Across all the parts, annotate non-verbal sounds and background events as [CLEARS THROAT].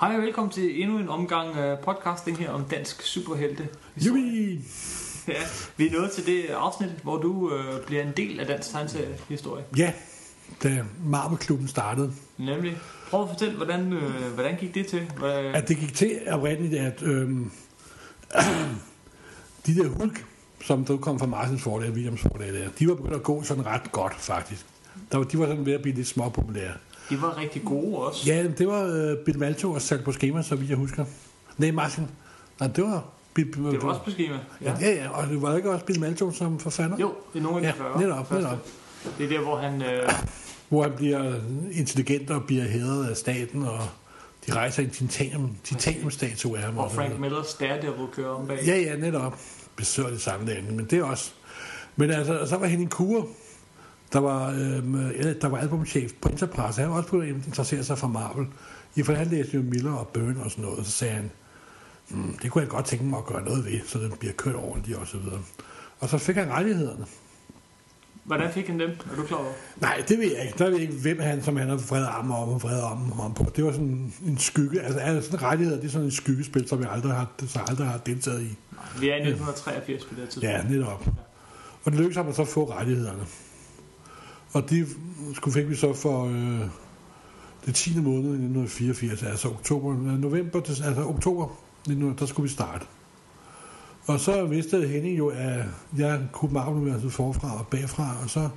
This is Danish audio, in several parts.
Hej og velkommen til endnu en omgang uh, podcasting her om dansk superhelte. Jubi! [LAUGHS] Ja, vi er nået til det afsnit, hvor du uh, bliver en del af dansk tegneseriehistorie. Ja, da Marvel-klubben startede. Nemlig. Prøv at fortælle, hvordan, uh, hvordan gik det til? Hvad... At det gik til oprindeligt, at øhm, [CLEARS THROAT] de der Hulk, som der kom fra Martins forlag og Williams forlag der, de var begyndt at gå sådan ret godt, faktisk. Der var, de var sådan ved at blive lidt småpopulære. De var rigtig gode også. Ja, det var øh, Bill Malto og sat på skema, så vidt jeg husker. Nej, Martin. Nej, det var... Bill, Bill, Det var også på schema. Ja. ja, ja, og det var ikke også Bill Malto som forfatter? Jo, det er nogle af de Ja, 40. netop, netop. Det er der, hvor han... Uh, Hvor han bliver intelligent og bliver hædret af staten, og de rejser en titanium, titaniumstatue af ham. hvor Frank Millers Daredevil kører om bag. Ja, ja, netop. Besøger sammenligning, men det er også... Men altså, så var Henning Kure, der var, øhm, eller, der var albumchef på Enterprise. Han var også begyndt at interessere sig for Marvel. I for han læste jo Miller og Byrne og sådan noget, og så sagde han, mm, det kunne jeg godt tænke mig at gøre noget ved, så den bliver kørt ordentligt og så videre. Og så fik han rettighederne. Hvordan fik han dem? Er du klar over? Nej, det ved jeg ikke. Der ved jeg ikke, hvem han, som han har vred arme om og vred arme om på. Det var sådan en skygge. Altså, altså sådan rettigheder, det er sådan en skyggespil, som jeg aldrig har, så aldrig har deltaget i. Vi er i 1983 på det tidspunkt. Ja, netop. Og det lykkedes ham at så få rettighederne. Og de skulle fik vi så for øh, det 10. måned i 1984, altså oktober, øh, november, altså oktober, 1900, der skulle vi starte. Og så vidste Henning jo, at jeg kunne Marvel-universet forfra og bagfra, og så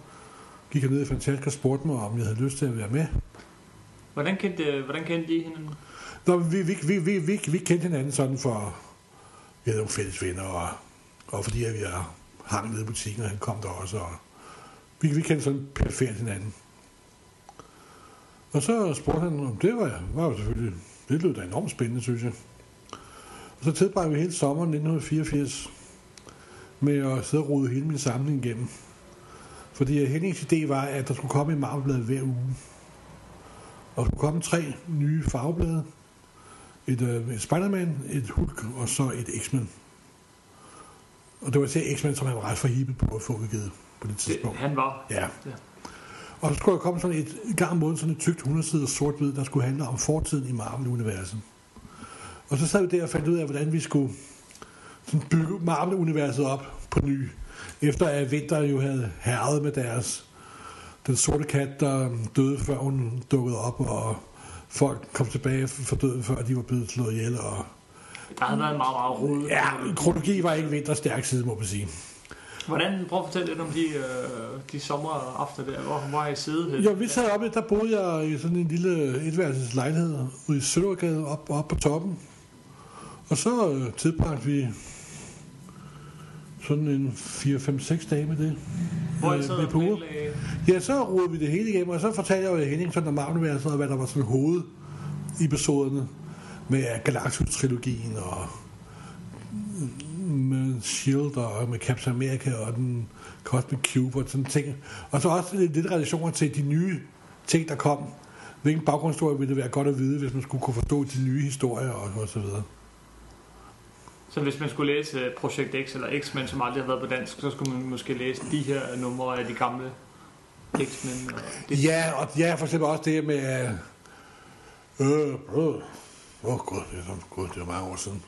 gik jeg ned i Fantastisk og spurgte mig, om jeg havde lyst til at være med. Hvordan kendte, hvordan kendte de hinanden? Nå, vi, vi, vi, vi, vi, vi kendte hinanden sådan for, vi havde nogle fælles venner, og, og fordi at vi er hang nede i butikken, og han kom der også, og vi, vi kendte sådan perfekt hinanden. Og så spurgte han, om det var, var jo selvfølgelig, det lød da enormt spændende, synes jeg. Og så tilbragte vi hele sommeren 1984 med at sidde og rode hele min samling igennem. Fordi Hennings idé var, at der skulle komme en marvelblad hver uge. Og der skulle komme tre nye farveblade. Et, øh, et Spider-Man, et Hulk og så et X-Men. Og det var til X-Men, som han var ret forhibet på at få udgivet på det Det, tidspunkt. han var. Ja. Ja. Og så skulle der komme sådan et en gang om måneden sådan et tykt 100 sider sort-hvid, der skulle handle om fortiden i Marvel-universet. Og så sad vi der og fandt ud af, hvordan vi skulle sådan bygge Marvel-universet op på ny. Efter at Vinter jo havde herret med deres den sorte kat, der døde før hun dukkede op, og folk kom tilbage for døden, før de var blevet slået ihjel. Og Der havde været meget, meget rodet. ja, kronologi var ikke Vinters stærk side, må man sige. Hvordan, prøv at fortælle lidt om de, øh, de sommeraftener der, hvor, hvor har I siddet? hen? Jo, vi sad oppe, der boede jeg i sådan en lille etværelses lejlighed ude i Søndergade, op, op på toppen. Og så øh, tilbragte vi sådan en 4-5-6 dage med det. Hvor I øh, sad med og Ja, så rodede vi det hele igennem, og så fortalte jeg jo Henning sådan om marvel og hvad der var sådan hoved episoderne med Galactus-trilogien og med S.H.I.E.L.D. og med Captain America og den Cosmic Cube og sådan ting. Og så også lidt, relationer til de nye ting, der kom. Hvilken baggrundshistorie ville det være godt at vide, hvis man skulle kunne forstå de nye historier og, og så videre. Så hvis man skulle læse øh, Projekt X eller X-Men, som aldrig har været på dansk, så skulle man måske læse de her numre af de gamle X-Men. Og det, Ja, og ja, for eksempel også det med... Øh, øh, åh oh, gud, det er, så, gud, det er mange år siden.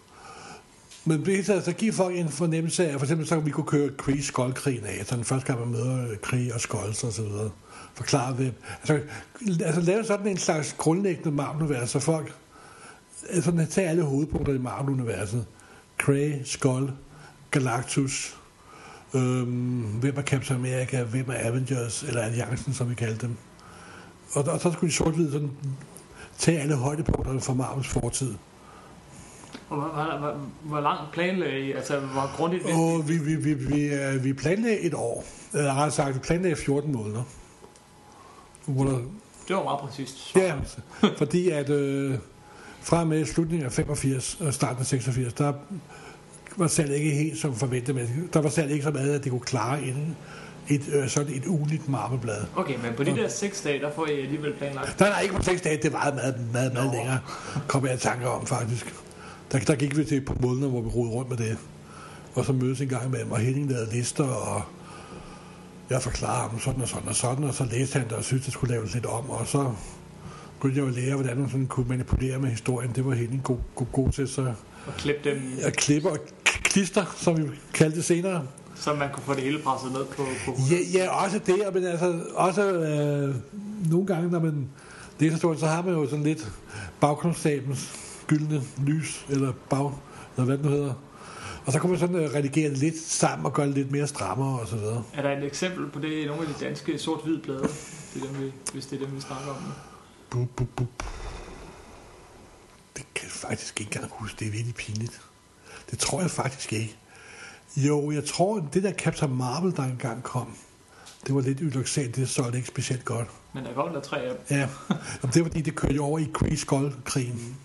Men det hele så giver folk en fornemmelse af, for eksempel så kan vi kunne køre Kree skoldkrigen af, så den første gang man møder krig Kree og Skolds og så videre. Forklare det. Altså, altså lave sådan en slags grundlæggende Marvel-univers, så folk altså, tager alle hovedpunkter i Marvel-universet. Kree, Skold, Galactus, Øhm, hvem er Captain America, hvem er Avengers, eller Alliancen, som vi kaldte dem. Og, og så skulle de sort sådan tage alle højdepunkterne fra Marvels fortid og hvor, hvor, hvor, hvor langt planlagde I? Altså, hvor grundigt? Og vi, vi, vi, vi, øh, vi planlagde et år. Eller rettere sagt, vi planlagde 14 måneder. Hvor der, Det var meget præcist. ja, fordi at øh, fra med slutningen af 85 og starten af 86, der var salget ikke helt som forventet. Men der var salget ikke så meget, at det kunne klare en, et, øh, sådan et ugenligt marmelblad. Okay, men på de der seks dage, der får I alligevel planlagt. Nej, nej, ikke på seks dage. Det var meget, meget, meget længere. Kom jeg i tanker om, faktisk. Der, der gik vi til et par måneder, hvor vi rodede rundt med det. Og så mødes en gang med og Henning lavede lister, og jeg forklarede ham sådan og sådan og sådan, og så læste han det og syntes, det skulle laves lidt om, og så skulle jeg jo lære, hvordan man sådan kunne manipulere med historien. Det var Henning god, god, god til, så Og klippe dem, at klippe og klister, som vi kaldte det senere. så man kunne få det hele presset ned på, på Ja, ja også det, men altså også øh, nogle gange, når man læser historien, så har man jo sådan lidt bagkonstabens gyldne lys, eller bag, eller hvad det nu hedder. Og så kan man sådan øh, redigere det lidt sammen og gøre det lidt mere strammere og så videre. Er der et eksempel på det i nogle af de danske sort-hvid blade? Det er dem, vi, hvis det er dem, vi snakker om. Bup, bup, bup. Det kan jeg faktisk ikke engang huske. Det er virkelig pinligt. Det tror jeg faktisk ikke. Jo, jeg tror, det der Captain Marvel, der engang kom, det var lidt ulykksaligt. Det solgte ikke specielt godt. Men der kom der tre af dem. Ja, og det var fordi, det kørte over i Kree Skull-krigen.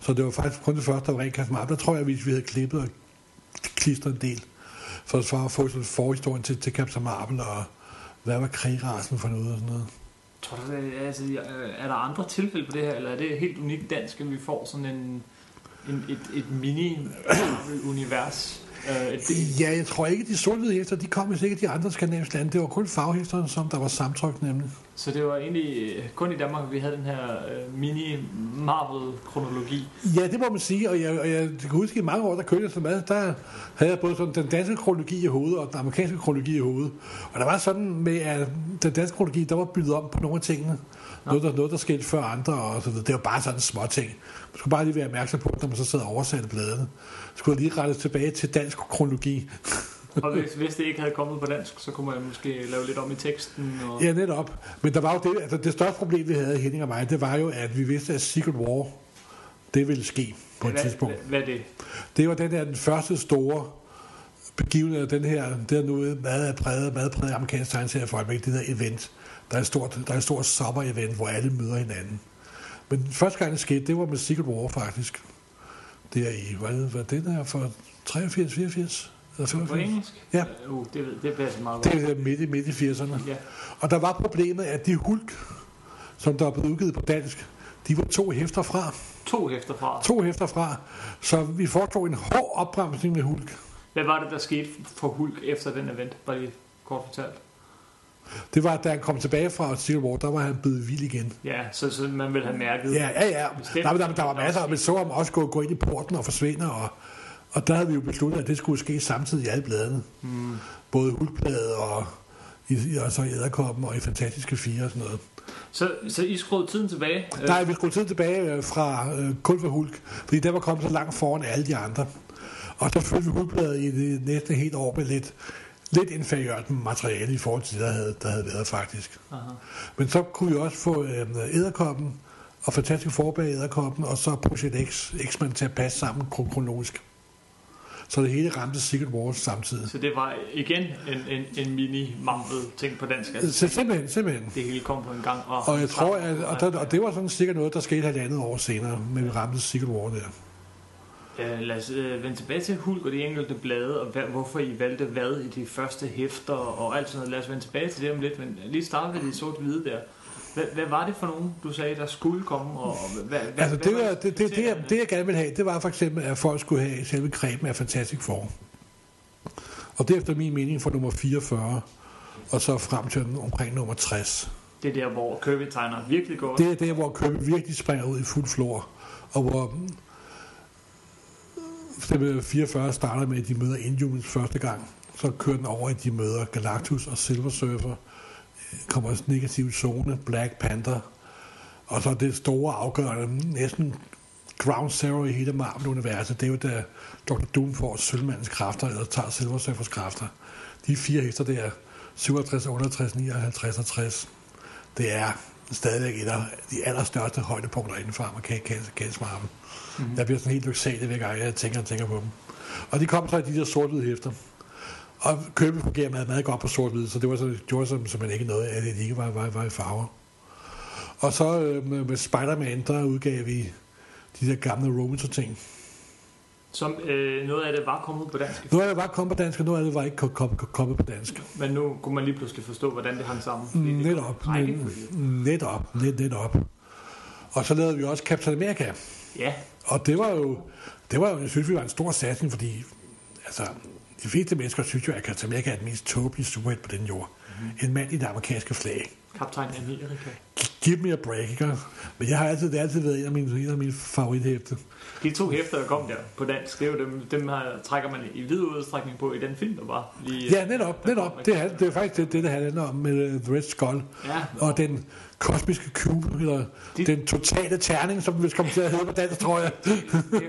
Så det var faktisk kun det første, der var rent Captain Marvel. Der tror jeg, hvis vi havde klippet og klistret en del, for, for at få sådan forhistorien til, til Captain Marvel, og hvad var krigrasen for noget og sådan noget. Tror du, det, er- altså, er der andre tilfælde på det her, eller er det helt unikt dansk, at vi får sådan en, en et, et mini-univers? Øh, Ja, jeg tror ikke, de sorte hæfter, de kom ikke de andre skandinaviske lande. Det var kun farvehæfterne, som der var samtrykt nemlig. så det var egentlig øh, kun i Danmark, vi havde den her øh, mini-Marvel-kronologi. Ja, det må man sige, og jeg, og jeg kan huske, i mange år, der kørte jeg så meget, der havde jeg både sådan den danske kronologi i hovedet, og den amerikanske kronologi i hovedet. Og der var sådan med, at den danske kronologi, der var byttet om på nogle af tingene. Noget, der, noget, der skete før andre, og så videre. Det var bare sådan små ting. Man skulle bare lige være opmærksom på, når man så sad og oversatte bladene. Så skulle lige rette tilbage til dansk kronologi. Og hvis, hvis det ikke havde kommet på dansk, så kunne man måske lave lidt om i teksten. Og... Ja, netop. Men der var jo det, altså det største problem, vi havde, Henning og mig, det var jo, at vi vidste, at Secret War, det ville ske på et hvad, tidspunkt. Hvad, hvad er det? Det var den der, den første store begivenhed den her, det er nu meget præget, meget præget amerikansk tegneserie for øjeblikket, det der event. Der er et stort, der er et stort sommer-event, hvor alle møder hinanden. Men første gang det skete, det var med Secret War faktisk. Det er i, hvad, hvad den her for 83, 84? Eller På 85? engelsk? Ja. Uh, det, det passer meget Det godt. er midt i, midt i 80'erne. Ja. Og der var problemet, at de hulk, som der er blevet udgivet på dansk, de var to hæfter fra. To hæfter fra. To hæfter fra. Så vi foretog en hård opbremsning med hulk. Hvad var det, der skete for Hulk efter den event? Bare lige kort fortalt. Det var, da han kom tilbage fra Civil War, der var han blevet vild igen. Ja, så, så man vil have mærket. Ja, ja, ja. Bestemt. Der, der, der var masser, og man så ham også gå, gå ind i porten og forsvinde, og, og der havde vi jo besluttet, at det skulle ske samtidig i alle bladene. Mm. Både hulkbladet og i, og så i Æderkoppen og i Fantastiske Fire og sådan noget. Så, så I skruede tiden tilbage? Nej, vi skulle tiden tilbage øh, fra øh, kun for Hulk, fordi der var kommet så langt foran alle de andre. Og så følte vi Hulkbladet i det næste helt år med lidt, lidt inferiørt materiale i forhold til det, der havde, der havde været faktisk. Aha. Men så kunne vi også få øh, Æderkoppen og Fantastisk Forbag Æderkoppen, og så Project X, X-Men til at passe sammen kron- kronologisk. Så det hele ramte Secret Wars samtidig. Så det var igen en, en, en mini-Marvel-ting på dansk. Altså, Så simpelthen, simpelthen. det hele kom på en gang. Og, Og jeg tror, at, og, der, og det var sådan sikkert noget, der skete halvandet år senere, men vi ramte Secret War der. Ja, lad os øh, vende tilbage til Hulk og de enkelte blade, og hvad, hvorfor I valgte hvad i de første hæfter og alt sådan noget. Lad os vende tilbage til det om lidt, men lige starte med de sort-hvide der. Hvad, hvad var det for nogen, du sagde, der skulle komme? Og hvad, hvad, Altså, det, var det, det, det, jeg, det, jeg gerne ville have, det var for eksempel, at folk skulle have selve kremen af Fantastic Four. Og det er efter min mening fra nummer 44, og så frem til omkring nummer 60. Det er der, hvor Kirby tegner virkelig godt. Det er der, hvor Kirby virkelig springer ud i fuld flor, og hvor mm, 44 starter med, at de møder Inhumans første gang. Så kører den over, at de møder Galactus og Silver Surfer. Øh, kommer også negativ zone, Black Panther. Og så det store afgørende, næsten ground zero i hele Marvel-universet, det er jo da Dr. Doom får Sølvmandens kræfter, eller tager Silver Surfers kræfter. De fire hester der, 57, 58, 59 og 60, det er stadigvæk et af de allerstørste højdepunkter inden for amerikansk Marvel. Mm-hmm. Jeg bliver sådan helt lyksalig hver gang, jeg tænker og tænker på dem. Og de kom så i de der sort-hvide hæfter. Og købet fungerer meget, meget godt på sort-hvid, så det var så, det gjorde som, som man ikke noget af, det ikke var, var, var i farver. Og så øh, med, med Spider-Man, der udgav vi de der gamle Romancer-ting. Som øh, noget af det var kommet på dansk. Noget af det var kommet på dansk, og noget af det var ikke kom- kom- kommet på dansk. Men nu kunne man lige pludselig forstå, hvordan det hang sammen. Netop, netop, net, netop. Og så lavede vi også Captain America. Ja, Og det var jo, det var jo, jeg synes, vi var en stor satsning, fordi altså, de fleste mennesker synes jo, at Captain America er den mest tåbelige superhelt på den jord. Mm. En mand i det amerikanske flag. kaptajn Amerika. Give me a break, ikke? Men jeg har altid, det har altid været en af mine, en af mine favorithæfte. De to hæfter, der kom der på dansk, det er jo dem, dem her, trækker man i vid udstrækning på i den film, der var lige... Ja, netop, netop. Det er, det er faktisk det, det der handler om med uh, The Red Skull. Ja. Og den kosmiske cube, eller De- den totale terning, som vi kommer til at hedde på dansk, tror jeg. Det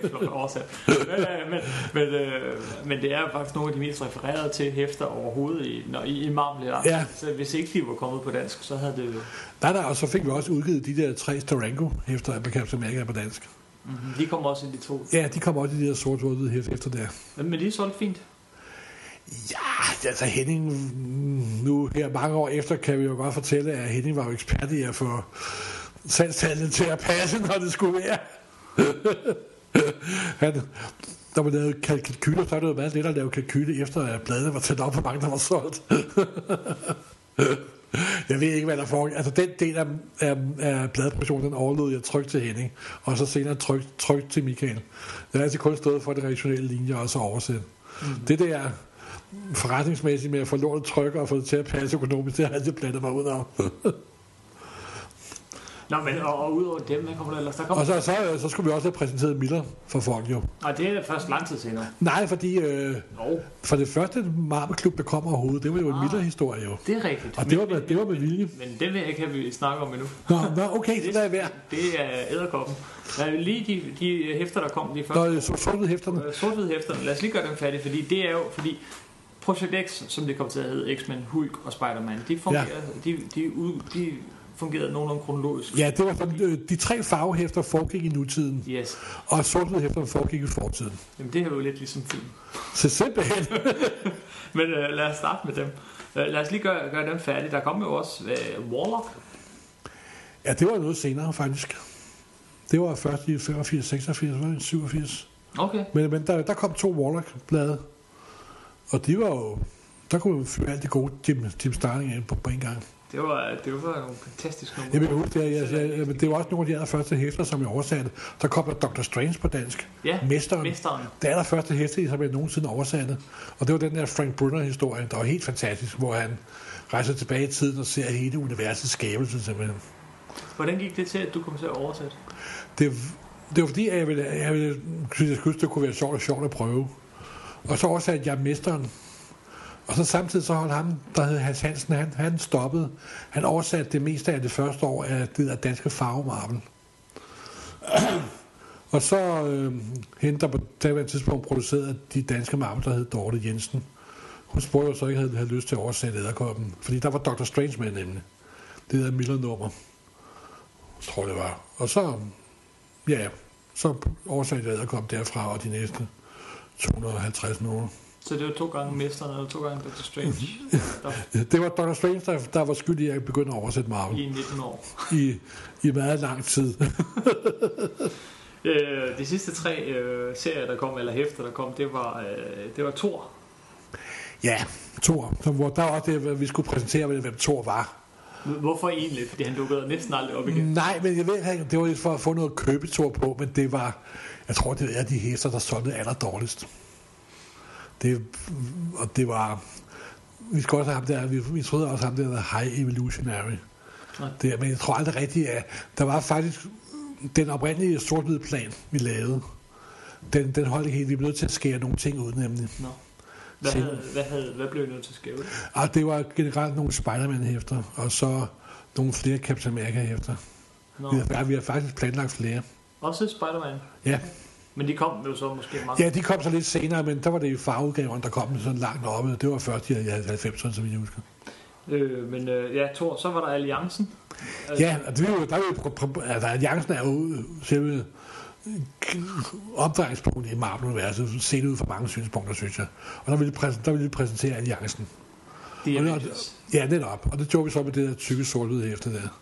er flot oversat. Men, øh, men, men, øh, men det er faktisk nogle af de mest refererede til hæfter overhovedet i, når, i, i Marvel. Ja. Så hvis ikke de var kommet på dansk, så havde det... Nej, nej, og så fik vi også udgivet de der tre Starango efter at Captain America på dansk. Mm-hmm. De kommer også i de to. Ja, de kommer også i de der sort hvide hæfter efter der. Men men de er solgt fint. Ja, altså Henning, nu her mange år efter, kan vi jo godt fortælle, at Henning var jo ekspert i at få salgstallene til at passe, når det skulle være. [LAUGHS] Han, når man lavede kal- kalkyler, så er det jo meget let at lave kalkyler, efter at bladene var tæt op, hvor mange der var solgt. [LAUGHS] Jeg ved ikke, hvad der foregik. Altså, den del af, af, af bladproduktionen, den overlod jeg trygt til Henning, og så senere trygt, trygt til Michael. Det har altid kun stået for det rationelle linje, og så oversætte. Mm. Det der forretningsmæssigt med at få lånet trykker og få det til at passe økonomisk, det har jeg altid blandet mig ud af. [LAUGHS] Nå, men og, og udover dem, hvad kommer der ellers? Der kommer... og så, så, så skulle vi også have præsenteret Miller for folk jo. Og det er først lang tid senere. Nej, fordi øh, Jo, for det første Marvel-klub, der kom overhovedet, det var jo en Ah. Miller-historie jo. det er rigtigt. Og det var Men- med, det var med vilje. Men det vil jeg ikke have, vi snakker om endnu. Nå, nå okay, [LAUGHS] det der er værd. Det er æderkoppen. Lad lige de, de hæfter, der kom, de Nå, første. så sortet hæfterne. Sort-hvide hæfterne. Lad os lige gøre dem færdige, fordi det er jo, fordi Project X, som det kom til at hedde, X-Men, Hulk og Spider-Man, de fungerer, ja. de, de, ud, de fungerede nogenlunde kronologisk. Ja, det var sådan, øh, de tre farvehæfter foregik i nutiden, Yes. og sortet hæfterne foregik i fortiden. Jamen, det er jo lidt ligesom film. Så simpelthen. [LAUGHS] Men øh, lad os starte med dem. Øh, lad os lige gøre, gøre dem færdige. Der kom jo også øh, Warlock. Ja, det var noget senere faktisk. Det var først i 85, 86, var det 87. Okay. Men, men der, der kom to Warlock-blade, og de var jo... Der kunne man alt det gode Jim, Jim Starling ind på, på en gang. Det var, det var nogle fantastiske numre. Jeg vil huske, det, jeg, jeg, jeg, det var også nogle af de allerførste hæfter, som jeg oversatte. Der kom der Dr. Strange på dansk. Ja, Mesteren. Mesteren. Det allerførste hæfte, som jeg nogensinde oversatte. Og det var den der Frank Brunner-historie, der var helt fantastisk, hvor han rejser tilbage i tiden og ser hele universets skabelse simpelthen. Hvordan gik det til, at du kom til at oversætte? Det, det var fordi, at jeg ville, jeg ville synes, synes, det kunne være sjovt og sjovt at prøve. Og så oversatte jeg mesteren. Og så samtidig så holdt ham, der hed Hans Hansen, han, han stoppede. Han oversatte det meste af det første år af det der danske farvemarvel. [CLEARS THROAT] og så øh, hende, der på daværende tidspunkt producerede de danske marvel, der hed Dorte Jensen. Hun spurgte, jo så ikke havde, havde lyst til at oversætte æderkoppen. Fordi der var Dr. Strange med nemlig. Det der Miller-nummer. Tror jeg, det var. Og så Ja. Så oversatte jeg æderkoppen derfra og de næste 250 numre. Så det var to gange Mesteren, eller to gange Dr. Strange der, Det var Dr. Strange, der, der var skyld i, at jeg begyndte at oversætte Marvel i 19 år. i, i meget lang tid. [LAUGHS] Øh, de sidste tre øh, serier, der kom, eller hæfter, der kom, det var, øh, det var Thor. ja, Thor. Så, hvor der var det, vi skulle præsentere, hvem Thor var. Hvorfor egentlig? Fordi han dukkede næsten aldrig op igen. Nej, men jeg ved ikke, det var for at få noget købetor på, men det var, jeg tror, det er de hester, der solgte aller dårligst. Det, og det var, vi skulle også have ham der, vi, vi troede også ham der, der High Evolutionary. Nej. Det, men jeg tror aldrig rigtigt, at der var faktisk den oprindelige sort plan, vi lavede. Den, den holdt ikke helt. Vi blev nødt til at skære nogle ting ud, nemlig. Nå. Hvad, havde, hvad, havde, hvad blev I nødt til at skæve? Og det var generelt nogle Spider-Man-hæfter, og så nogle flere Captain America-hæfter. Vi har, vi har faktisk planlagt flere. Også Spider-Man. Ja. Men de kom jo så måske mange. ja, de kom så lidt senere, men der var det i farveudgaveren, der kom sådan langt oppe. Det var først i 90'erne, som jeg husker. Øh, men øh, ja, Thor, så var der Alliancen. Altså, Ja, og det er jo, der er jo, altså, alliancen er jo selve opdrejningspunktet i Marvel-universet, set ud fra mange synspunkter, synes jeg. Og der vil vi, præs- der vil vi præsentere alliancen. De Og det- Avengers. Ja, netop. Og det gjorde vi så med det der tykke sort efter der.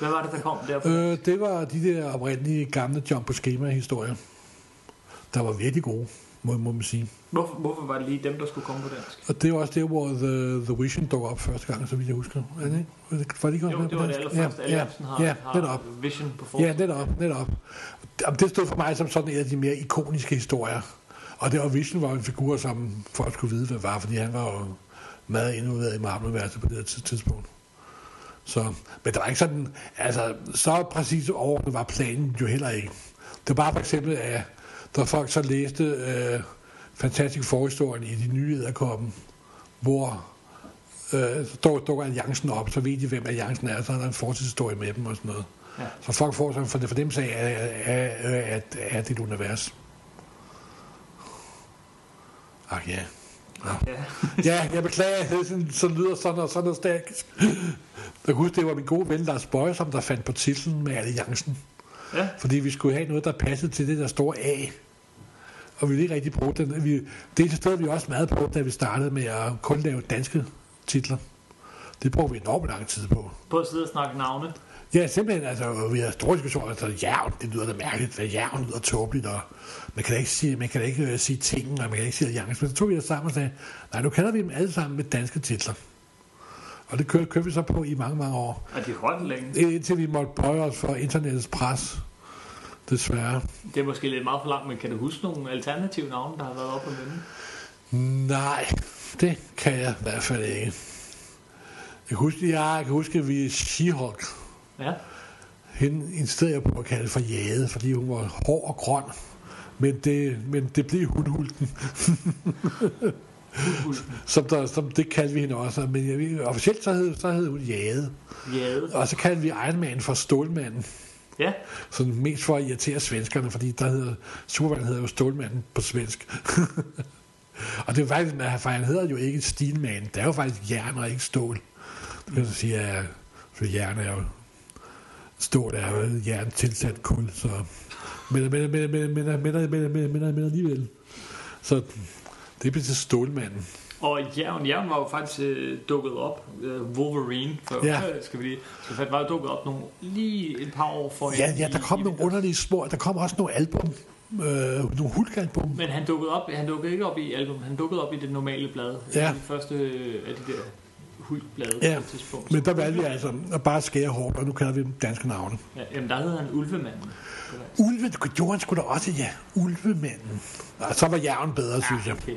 Hvad var det, der kom der? Øh, det var de der oprindelige gamle jump på schema historier der var virkelig gode, må, må man sige. Hvorfor, hvorfor var det lige dem, der skulle komme på dansk? Og det er også der, hvor The, The Vision dukker op første gang, så vidt jeg husker. Er det ikke? Var det, var det ikke Jo, det var det allerførste. Ja, ja, Alliancen har, ja, har netop. Vision på Ja, forsiden. netop, netop. Jamen, det stod for mig som sådan en af de mere ikoniske historier. Og det var Vision var en figur, som folk skulle vide, hvad var, fordi han var jo meget indudværet i Marvel-universet på det her tids- tidspunkt. Så, men der var ikke sådan, altså, så præcis overordnet var planen jo heller ikke. Det var bare for eksempel, at der folk så læste øh, fantastisk forhistorien i de nye æderkoppen, hvor øh, så dukker alliancen op, så ved de, hvem alliancen er, så er der en fortidshistorie med dem og sådan noget. Ja. Så folk får sådan for, for dem sag, at, at, at, at det er et univers. Ach ja. Ja. Ja, jeg beklager, at det sådan, så lyder sådan og sådan nostalgisk. Jeg kan huske, det var min gode ven Lars Bøje, som der fandt på titlen med alliancen. ja. Fordi vi skulle have noget, der passede til det der store A. Og vi ville ikke rigtig bruge den. Vi, det stod vi også meget på, da vi startede med at kun lave danske titler. Det brugte vi enormt lang tid på. På at sidde og snakke navne. Ja, simpelthen, altså, vi har store diskussioner, altså, jævn, det lyder da mærkeligt, at jævn lyder tåbeligt, og man kan da ikke sige, man kan da ikke uh, sige ting, og man kan ikke sige alliance, men så tog vi os sammen og sagde, nej, nu kalder vi dem alle sammen med danske titler. Og det kørte, kørte vi så på i mange, mange år, Og de holdt længe. indtil vi måtte bøje os for internettets pres, desværre. Det er måske lidt meget for langt, men kan du huske nogle alternative navne, der har været oppe på mønnen? Nej, det kan jeg i hvert fald ikke. Jeg kan huske, ja, jeg kan huske at vi She-Hulk, Ja. hende insisterede jeg på at kalde for Jade, fordi hun var hård og grøn. Men det, men det blev hundhulken, [LAUGHS] som, der, som det kaldte vi hende også. Men jeg, ved- officielt så hed, så hed hun Jade. Jade. Og så kaldte vi Iron Man for Stålmanden. Ja. Sådan mest for at irritere svenskerne, fordi der hedder, Superman hedder jo Stålmanden på svensk. [LAUGHS] og det er faktisk, for han hedder jo ikke Steelman. Det er jo faktisk jern og ikke stål. Det vil sige, at for jern er jo stål er jo jern tilsat kul, så men, men, men, men, men, men, men, men, men, men, alligevel. Så det blev til Stålmanden. Og Jævn, Jævn var jo faktisk øh, dukket op, øh, Wolverine, for, Ja. øh, skal vi lige, så faktisk var jo dukket op nogle, lige et par år for Ja, ja, der kom nogle underlige spor. Der kom også nogle album. Øh, nogle hulkalbum. Men han dukkede, op, han dukkede ikke op i album, han dukkede op i det normale blad. Ja. De første øh, af de der hulblade Ja, på et tidspunkt. Men der valgte vi altså at bare skære hårdt, og nu kalder vi dem danske navne. Ja, jamen, der hed han Ulvemanden. Ulve, det gjorde han sgu da også, ja. Ulvemanden. Og så var jævn bedre, synes jeg. Okay.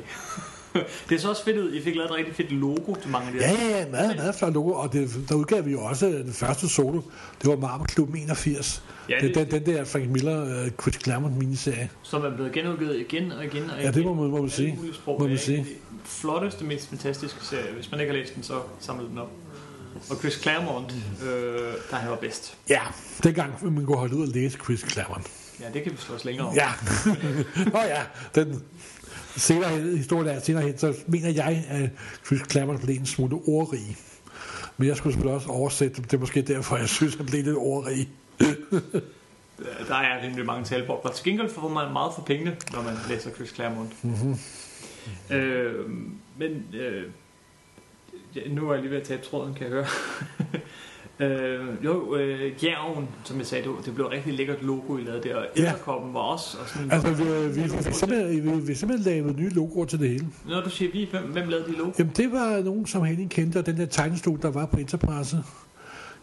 [LAUGHS] det er så også fedt ud. I fik lavet et rigtig fedt logo til mange af de Ja, ja, ja, meget, meget flot logo, og det, der udgav vi jo også den første solo. Det var Marmor Klub 81. Ja, Ja, det- den, den, der Frank Miller, uh, Chris Claremont miniserie. Som er blevet genudgivet igen og igen og igen. Ja, det må man- må man sige. sprog. Må man Det sige. Flotteste, mest fantastiske serie. Hvis man ikke har læst den, så samle den op. Og Chris Claremont, øh, der han var bedst. Ja, dengang man kunne holde ud og læse Chris Claremont. Ja, det kan vi slå os længere om. Ja. [LAUGHS] Nå ja, den senere historien er senere hen, så mener jeg, at Chris Claremont blev en smule ordrig. Men jeg skulle selvfølgelig også oversætte. Det er måske derfor, jeg synes, han blev lidt ordrig. [LAUGHS] Der er rimelig mange talbobler. Til gengæld får man meget for pengene, når man læser Chris Claremont. Mm-hmm. Øh, men øh, nu er jeg lige ved at tabe tråden, kan jeg høre. [LAUGHS] øh, jo, øh, Jærgen, som jeg sagde, det, det blev et rigtig lækkert logo, I lavede der. Og Ja. Æderkoppen var også. Og sådan, Altså, vi, vi, vi, vi, simpelthen, vi, vi simpelthen lavet nye logoer til det hele. Når du siger vi, hvem, hvem lavede de logo? Jamen, det var nogen, som Henning kendte, og den der tegnestue, der var på Interpresse.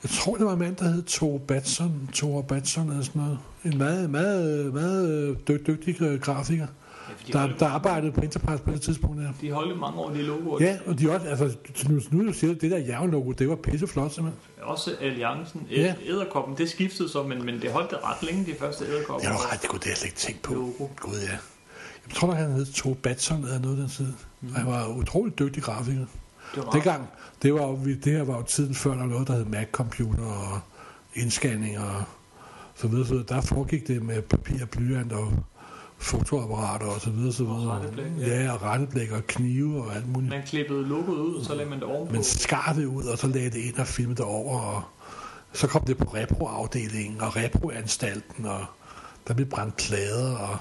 Jeg tror, det var en mand, der hed Thor Batson, Thor Batson eller sådan noget. En meget, meget, meget dy- dygtig øh, grafiker, Ja, der, der arbejdede på Interpresse på det tidspunkt der. de holdt mange år, de logoer. Ja, og de også, altså, nu, nu siger, det der jernlogo, det var pisseflot simpelthen. Også Alliancen. Ja. Æderkoppen, det skiftede så, men, men det holdt det ret længe, de første æderkopper. Ja, ret, det kunne det jeg slet ikke tænke på. Logo. Gud, ja. Jeg tror nok, han hed Thor Batson eller noget den tid. Mm. Han var utrolig dygtig grafiker. Det var meget Dengang, det, var, det her var jo tiden før, der var noget, der hed Mac-computer og indscanning og så videre. Så der foregik det med papir, blyant og fotoapparater og så videre. Så videre. ja. ja. og retteblæk og knive og alt muligt. Man klippede logoet ud, og så lagde man det ovenpå. Man skar det ud, og så lagde det ind og filmede det over, og så kom det på reproafdelingen og reproanstalten, og der blev brændt plader, og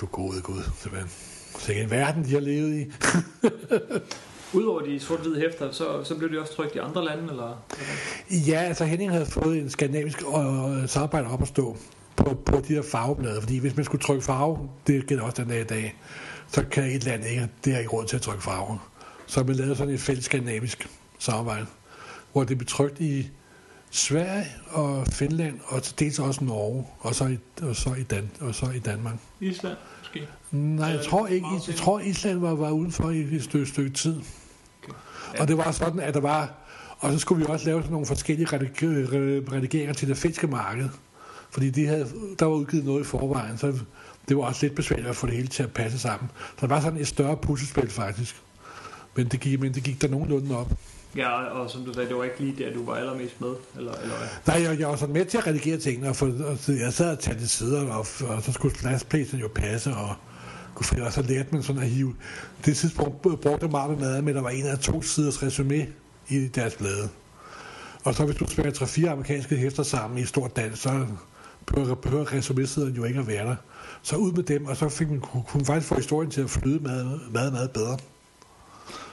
du gode Gud, simpelthen. Så en verden, de har levet i. [LAUGHS] Udover de sort-hvide hæfter, så, så blev de også trykt i andre lande, eller? Ja, altså Henning havde fået en skandinavisk øh, samarbejde op at stå på, på de der farveblade, fordi hvis man skulle trykke farve, det gælder også den dag i dag, så kan et land ikke, det har ikke råd til at trykke farve. Så man lavede sådan et fælles skandinavisk samarbejde, hvor det blev trykt i Sverige og Finland, og til dels også Norge, og så i, og så i, Dan, og så i Danmark. Island, måske? Nej, jeg Øh, tror ikke. Jeg tror, Island var, var udenfor i et stykke, stykke tid. Okay. Og det var sådan, at der var Og så skulle vi også lave sådan nogle forskellige redig- redigeringer til det finske marked. Fordi de havde, der var udgivet noget i forvejen, så det var også lidt besværligt at få det hele til at passe sammen. Så det var sådan et større puslespil faktisk. Men det gik, men det gik der nogenlunde op. Ja, og som du sagde, det var ikke lige der, du var allermest med, eller, eller hvad? Nej, jeg, jeg var sådan med til at redigere tingene, og, for, og jeg sad og talte sider, og, og så skulle flashpacen jo passe, og, og så lærte man sådan at hive. Det tidspunkt brugte Marvel med, men der var en af to siders resume i deres blade. Og så hvis du spiller tre-fire amerikanske hæfter sammen i stort dans, så behøver, behøver resumé jo ikke at være der. Så ud med dem, og så fik man, kunne man faktisk få historien til at flyde meget, meget, meget bedre.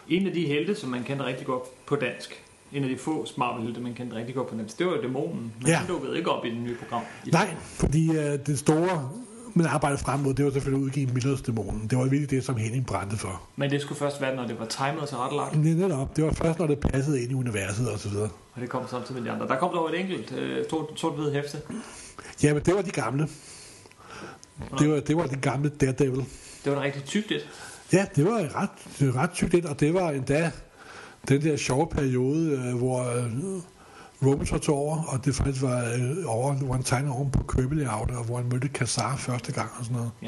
En af de helte, som man kendte rigtig godt på dansk, en af de få Marvel-helte, man kendte rigtig godt på dansk, det var jo dæmonen. Men Ja. den dukkede ikke op i det nye program. Nej, fordi uh, det store, man arbejdede frem mod, det var selvfølgelig at udgive Millers Dæmonen. Det var virkelig det, som Henning brændte for. Men det skulle først være, når det var timet og tilrettelagt, Det, netop, det var først, når det passede ind i universet og så videre. og det kom samtidig med de andre. Der kom dog et enkelt sort, sort-hvid hæfte. Ja, men det var de gamle. Det var, det var de gamle Daredevil. Det var en rigtig tykt et. Ja, det var et ret, det var ret tykt ind, og det var endda den der sjove periode, øh, hvor øh, Rome så tog over, og det faktisk var øh, over, hvor han tegnede oven på Købelayout, og hvor han mødte Kassar første gang og sådan noget. Ja.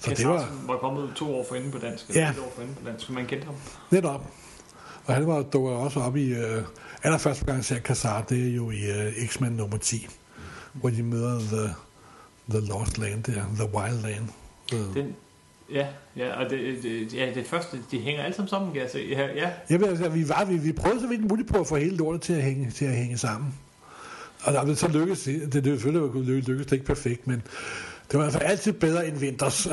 Så det Kassar, var- som var kommet to år forinden på dansk. Ja. Et år forinden på dansk, man kendte ham. Netop. Og han var dog også op i, øh, allerførste gang jeg ser Kassar, det er jo i øh, X-Men nummer 10, hvor de møder The, the Lost Land der, The Wild Land. Øh. Den, ja, ja, og det, det, ja, det første, de hænger alle sammen sammen, kan jeg se. Ja, ja. Ved, altså, vi, var, vi, vi prøvede så vidt muligt på at få hele lortet til at hænge, til at hænge sammen. Og der, så lykkedes det. Det det selvfølgelig lykkedes, lykkedes det ikke perfekt, men det var i fald altid bedre end vinters. [LAUGHS]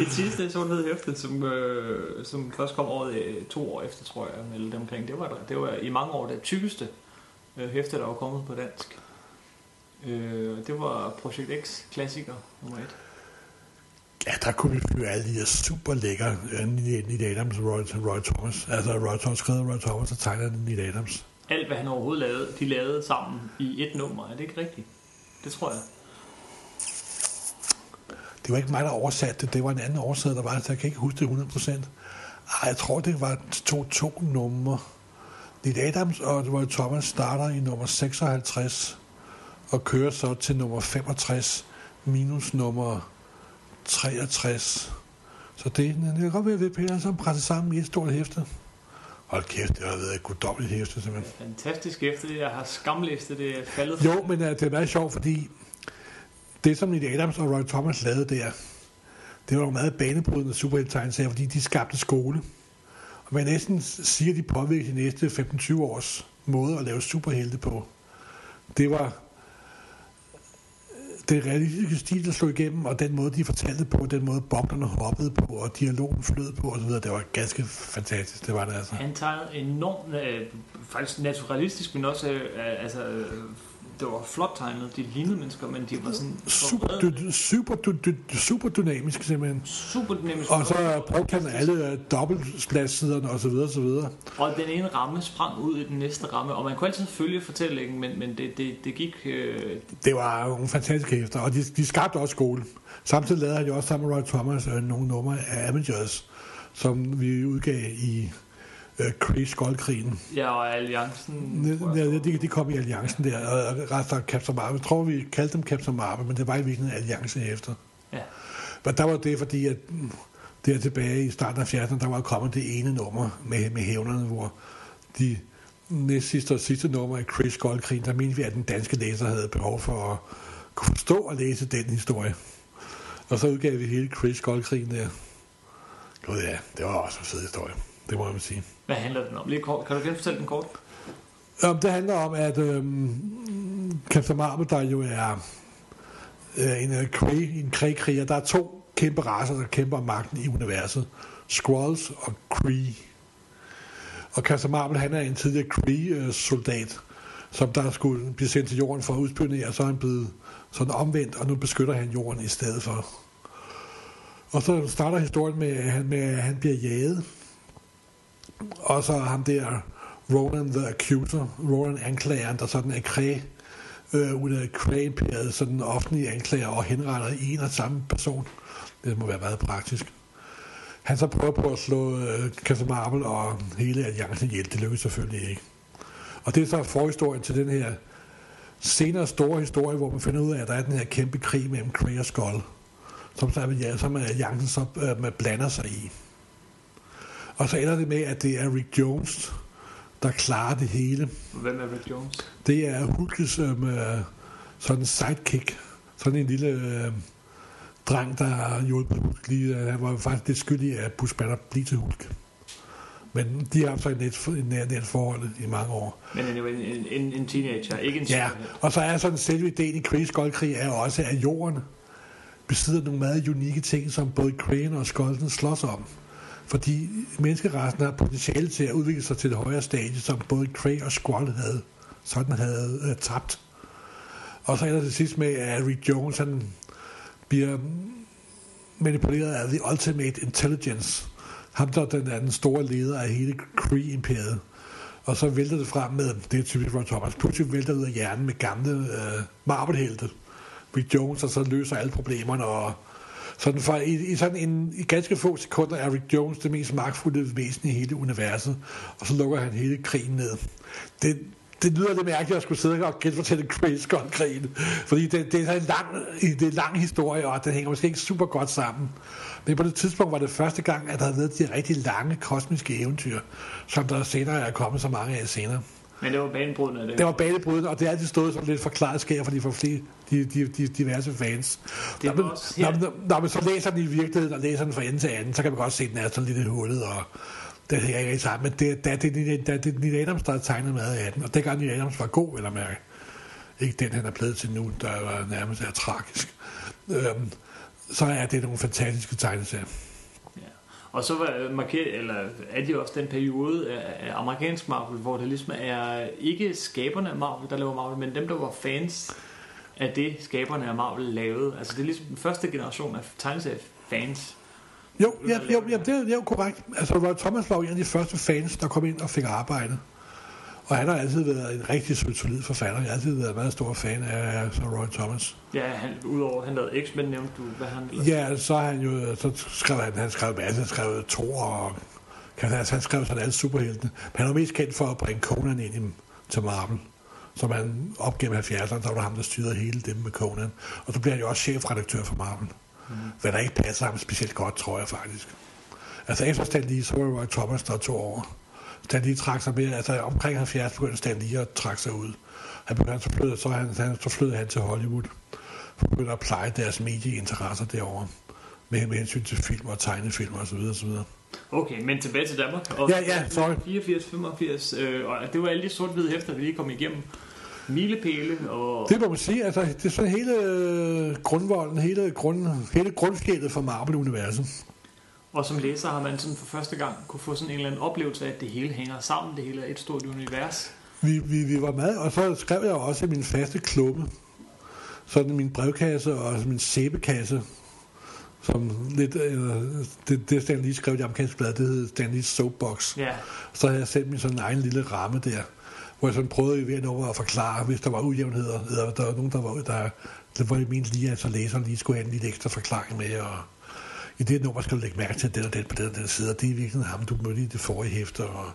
Et sidste sort-hvid hæfte, som, øh, som først kom året øh, to år efter, tror jeg, eller omkring. Det var, det var i mange år det tykkeste øh, hæfte, der var kommet på dansk. Øh, det var Projekt X klassiker nummer et. ja, der kunne vi fyre alle de her super lækre uh, Neil Adams og Roy, Roy Thomas. Altså Roy Thomas skrev Roy Thomas og tegnede Neil Adams. Alt, hvad han overhovedet lavede, de lavede sammen i et nummer. Er det ikke rigtigt? Det tror jeg. Det var ikke mig, der oversatte det. Det var en anden oversætter, der var, så jeg kan ikke huske det 100%. Ej, jeg tror, det var to, to numre. Neil Adams og Roy Thomas starter i nummer 56 og kører så til nummer 65 minus nummer 63. Så det, det kan godt være, at vi pærer så presset sammen i et stort hæfte. Hold kæft, det har været et guddommeligt hæfte, simpelthen. Fantastisk hæfte. Jeg har skamlæst det. Det er faldet. Jo, men uh, det er meget sjovt, fordi det, som Neil Adams og Roy Thomas lavede der, det var nogle meget banebrydende superhelte fordi de skabte skole. Og man næsten siger, at de påvirkede de næste 15-20 års måde at lave superhelte på. Det var øh, det realistiske stil, der slog igennem, og den måde, de fortalte på, den måde, bomberne hoppede på, og dialogen flød på så videre, det var ganske fantastisk, det var det altså. Han tegnede enormt, øh, faktisk naturalistisk, men også, øh, altså, øh, det var flot tegnet. De lignede mennesker, men de var sådan Super, dy, super, dy, dy, super dynamisk simpelthen. super dynamisk. Og så brugte han alle øh, dobbeltspladsiderne og så videre, og så videre. Og den ene ramme sprang ud i den næste ramme, og man kunne altid følge fortællingen, men, men det, det, det gik... Øh, Det var nogle fantastiske hæfter, og de, de skabte også skole. Samtidig lavede han jo også sammen med Roy Thomas øh, nogle numre af Avengers, som vi udgav i øh, Kree Skoldkrigen. ja, og alliancen... jeg. Ja, de, de kom i alliancen der, og resten af Captain Marvel. Jeg tror, vi kaldte dem Captain Marvel, men det var i virkeligheden alliance efter. Ja. Men der var det, fordi at mm, der tilbage i starten af 80'erne, der var kommet det ene nummer med, med hævnerne, hvor de næst sidste og sidste nummer af Chris Goldkrigen, der mente vi, at den danske læser havde behov for at kunne forstå og læse den historie. Og så udgav vi hele Chris Goldkrigen der. Gud ja, det var også en fed historie. Det må jeg sige. Hvad handler den om? Lige kort. Kan du genfortælle den kort? Um, det handler om, at øhm, Captain Marvel, der jo er øh, en, øh, Kree, en Kree-kriger, der er to kæmpe racer, der kæmper om magten i universet. Skrulls og Kree. Og Captain Marvel, han er en tidligere Kree-soldat, som der skulle blive sendt til jorden for at udspionere, og så er han blevet sådan omvendt, og nu beskytter han jorden i stedet for. Og så starter historien med, at han, med, at han bliver jaget. Og så ham der, Ronan the Accuser, Ronan anklageren, der sådan er kræ, øh, ud af kræ sådan offentlige anklager og henretter en og samme person. Det må være meget praktisk. han så prøver på at slå øh, Captain Marvel og hele alliancen ihjel. Det lykkes selvfølgelig ikke. Og det er så forhistorien til den her senere store historie, hvor man finder ud af, at der er den her kæmpe krig mellem Kree og Skull, som, så, ja, som alliancen så øh, man blander sig i. Og så ender det med, at det er Rick Jones, der klarer det hele. Hvem er Rick Jones? Det er Hulkes øh, sådan en sidekick. Sådan en lille øh, dreng, der har hjulpet Hulk lige. Øh, han var faktisk lidt skyldig af Bruce Banner blive til Hulk. Men de har haft et net, et net, net forhold i mange år. Men anyway, en, en, en teenager, ikke en Ja, og så er sådan selve ideen i Krays Goldkrig er også, at jorden besidder nogle meget unikke ting, som både Crane og Skolden slås om. Fordi menneskerassen har potentiale til at udvikle sig til et højere stadie, som både Cray og Squall havde, sådan havde øh, tabt. Og så ender det sidst med, at Rick Jones han bliver manipuleret af The Ultimate Intelligence. Ham der den er den store leder af hele Kree-imperiet. Og så vælter det frem med, det er typisk Ron Thomas, pludselig vælter ud af hjernen med gamle øh, Marvel-helte. Rick Jones, og så løser alle problemerne, og sådan for, i, i, sådan en, i ganske få sekunder er Rick Jones det mest magtfulde væsen i hele universet, og så lukker han hele krigen ned. Det, det lyder lidt mærkeligt at skulle sidde og genfortælle Chris Scott-krigen, fordi det, det, er en lang, det er en lang historie, og den hænger måske ikke super godt sammen. Men på det tidspunkt var det første gang, at der havde været de rigtig lange kosmiske eventyr, som der senere er kommet så mange af senere. Men det var banebrydende. Det, det var banebrydende, og det er altid stået som lidt forklaret sker for de, for de, de, de, diverse fans. Det når, man, når, når, når, man så læser den i virkeligheden, og læser den fra ende til anden, så kan man godt se, at den er sådan lidt hullet, og det hænger ikke sammen. Men det, det, det, det, det, det er Neil Adams, der har tegnet meget af den, og dengang Neil Adams var god, eller mærke. Ikke den, han er blevet til nu, der var nærmest er tragisk. Øhm, så er det nogle fantastiske tegneserier. Og så var markeret, eller er det også den periode af, amerikansk Marvel, hvor det ligesom er ikke skaberne af Marvel, der laver Marvel, men dem, der var fans af det, skaberne af Marvel lavede. Altså det er ligesom den første generation af tegneseriefans. Jo, ja, jo, ja, det, er, det er jo korrekt. Altså Roy Thomas var jo en af de første fans, der kom ind og fik arbejde. Og han har altid været en rigtig solid forfatter. Jeg har altid været en meget stor fan af så Roy Thomas. Ja, han, udover han lavede X-Men, nævnte du, hvad han lavede? Ja, så han jo, så skrev han, han skrev masse, han skrev Thor og altså, han skrev sådan alle superheltene. Men han var mest kendt for at bringe Conan ind i, til Marvel. Som han op gennem 70'erne, der var ham, der styrede hele dem med Conan. Og så bliver han jo også chefredaktør for Marvel. Mm. Hvad der ikke passer ham specielt godt, tror jeg faktisk. Altså efter Stan Lee, så var det Roy Thomas, der tog over. Stan Lee trak sig mere, altså omkring 70 begyndte Stan Lee at trække sig ud. Han begyndte så flyttede, så, han, så flyttede han til Hollywood. For begyndte at pleje deres medieinteresser derovre. Med, med hensyn til film og tegnefilm og så videre, og så videre. Okay, men tilbage til Danmark. Og ja, ja, sorry. 84, 85, øh, og det var alle de sort-hvide hæfter, vi lige kom igennem. Milepæle og... Det må man sige, altså det er sådan hele øh, grundvolden, hele, grund, hele grundskældet for Marvel-universet. Og som læser har man sådan for første gang kunne få sådan en eller anden oplevelse af, at det hele hænger sammen, det hele er et stort univers. Vi, vi, vi var med, og så skrev jeg også min faste klumme. Sådan min brevkasse og min sæbekasse, som lidt, øh, det, det Stan lige skrev i det amerikanske blad, det hed Stan Lee's Soapbox. Ja. Så havde jeg sendt min sådan en egen lille ramme der, hvor jeg sådan prøvede i hvert over at forklare, hvis der var ujævnheder, eller der var nogen, der var, der, der var min lige, at så læseren lige skulle have en lille ekstra forklaring med, og i det nummer skal du lægge mærke til den og den på den og den side, og det er virkelig ham, du mødte i det forrige hæfte, og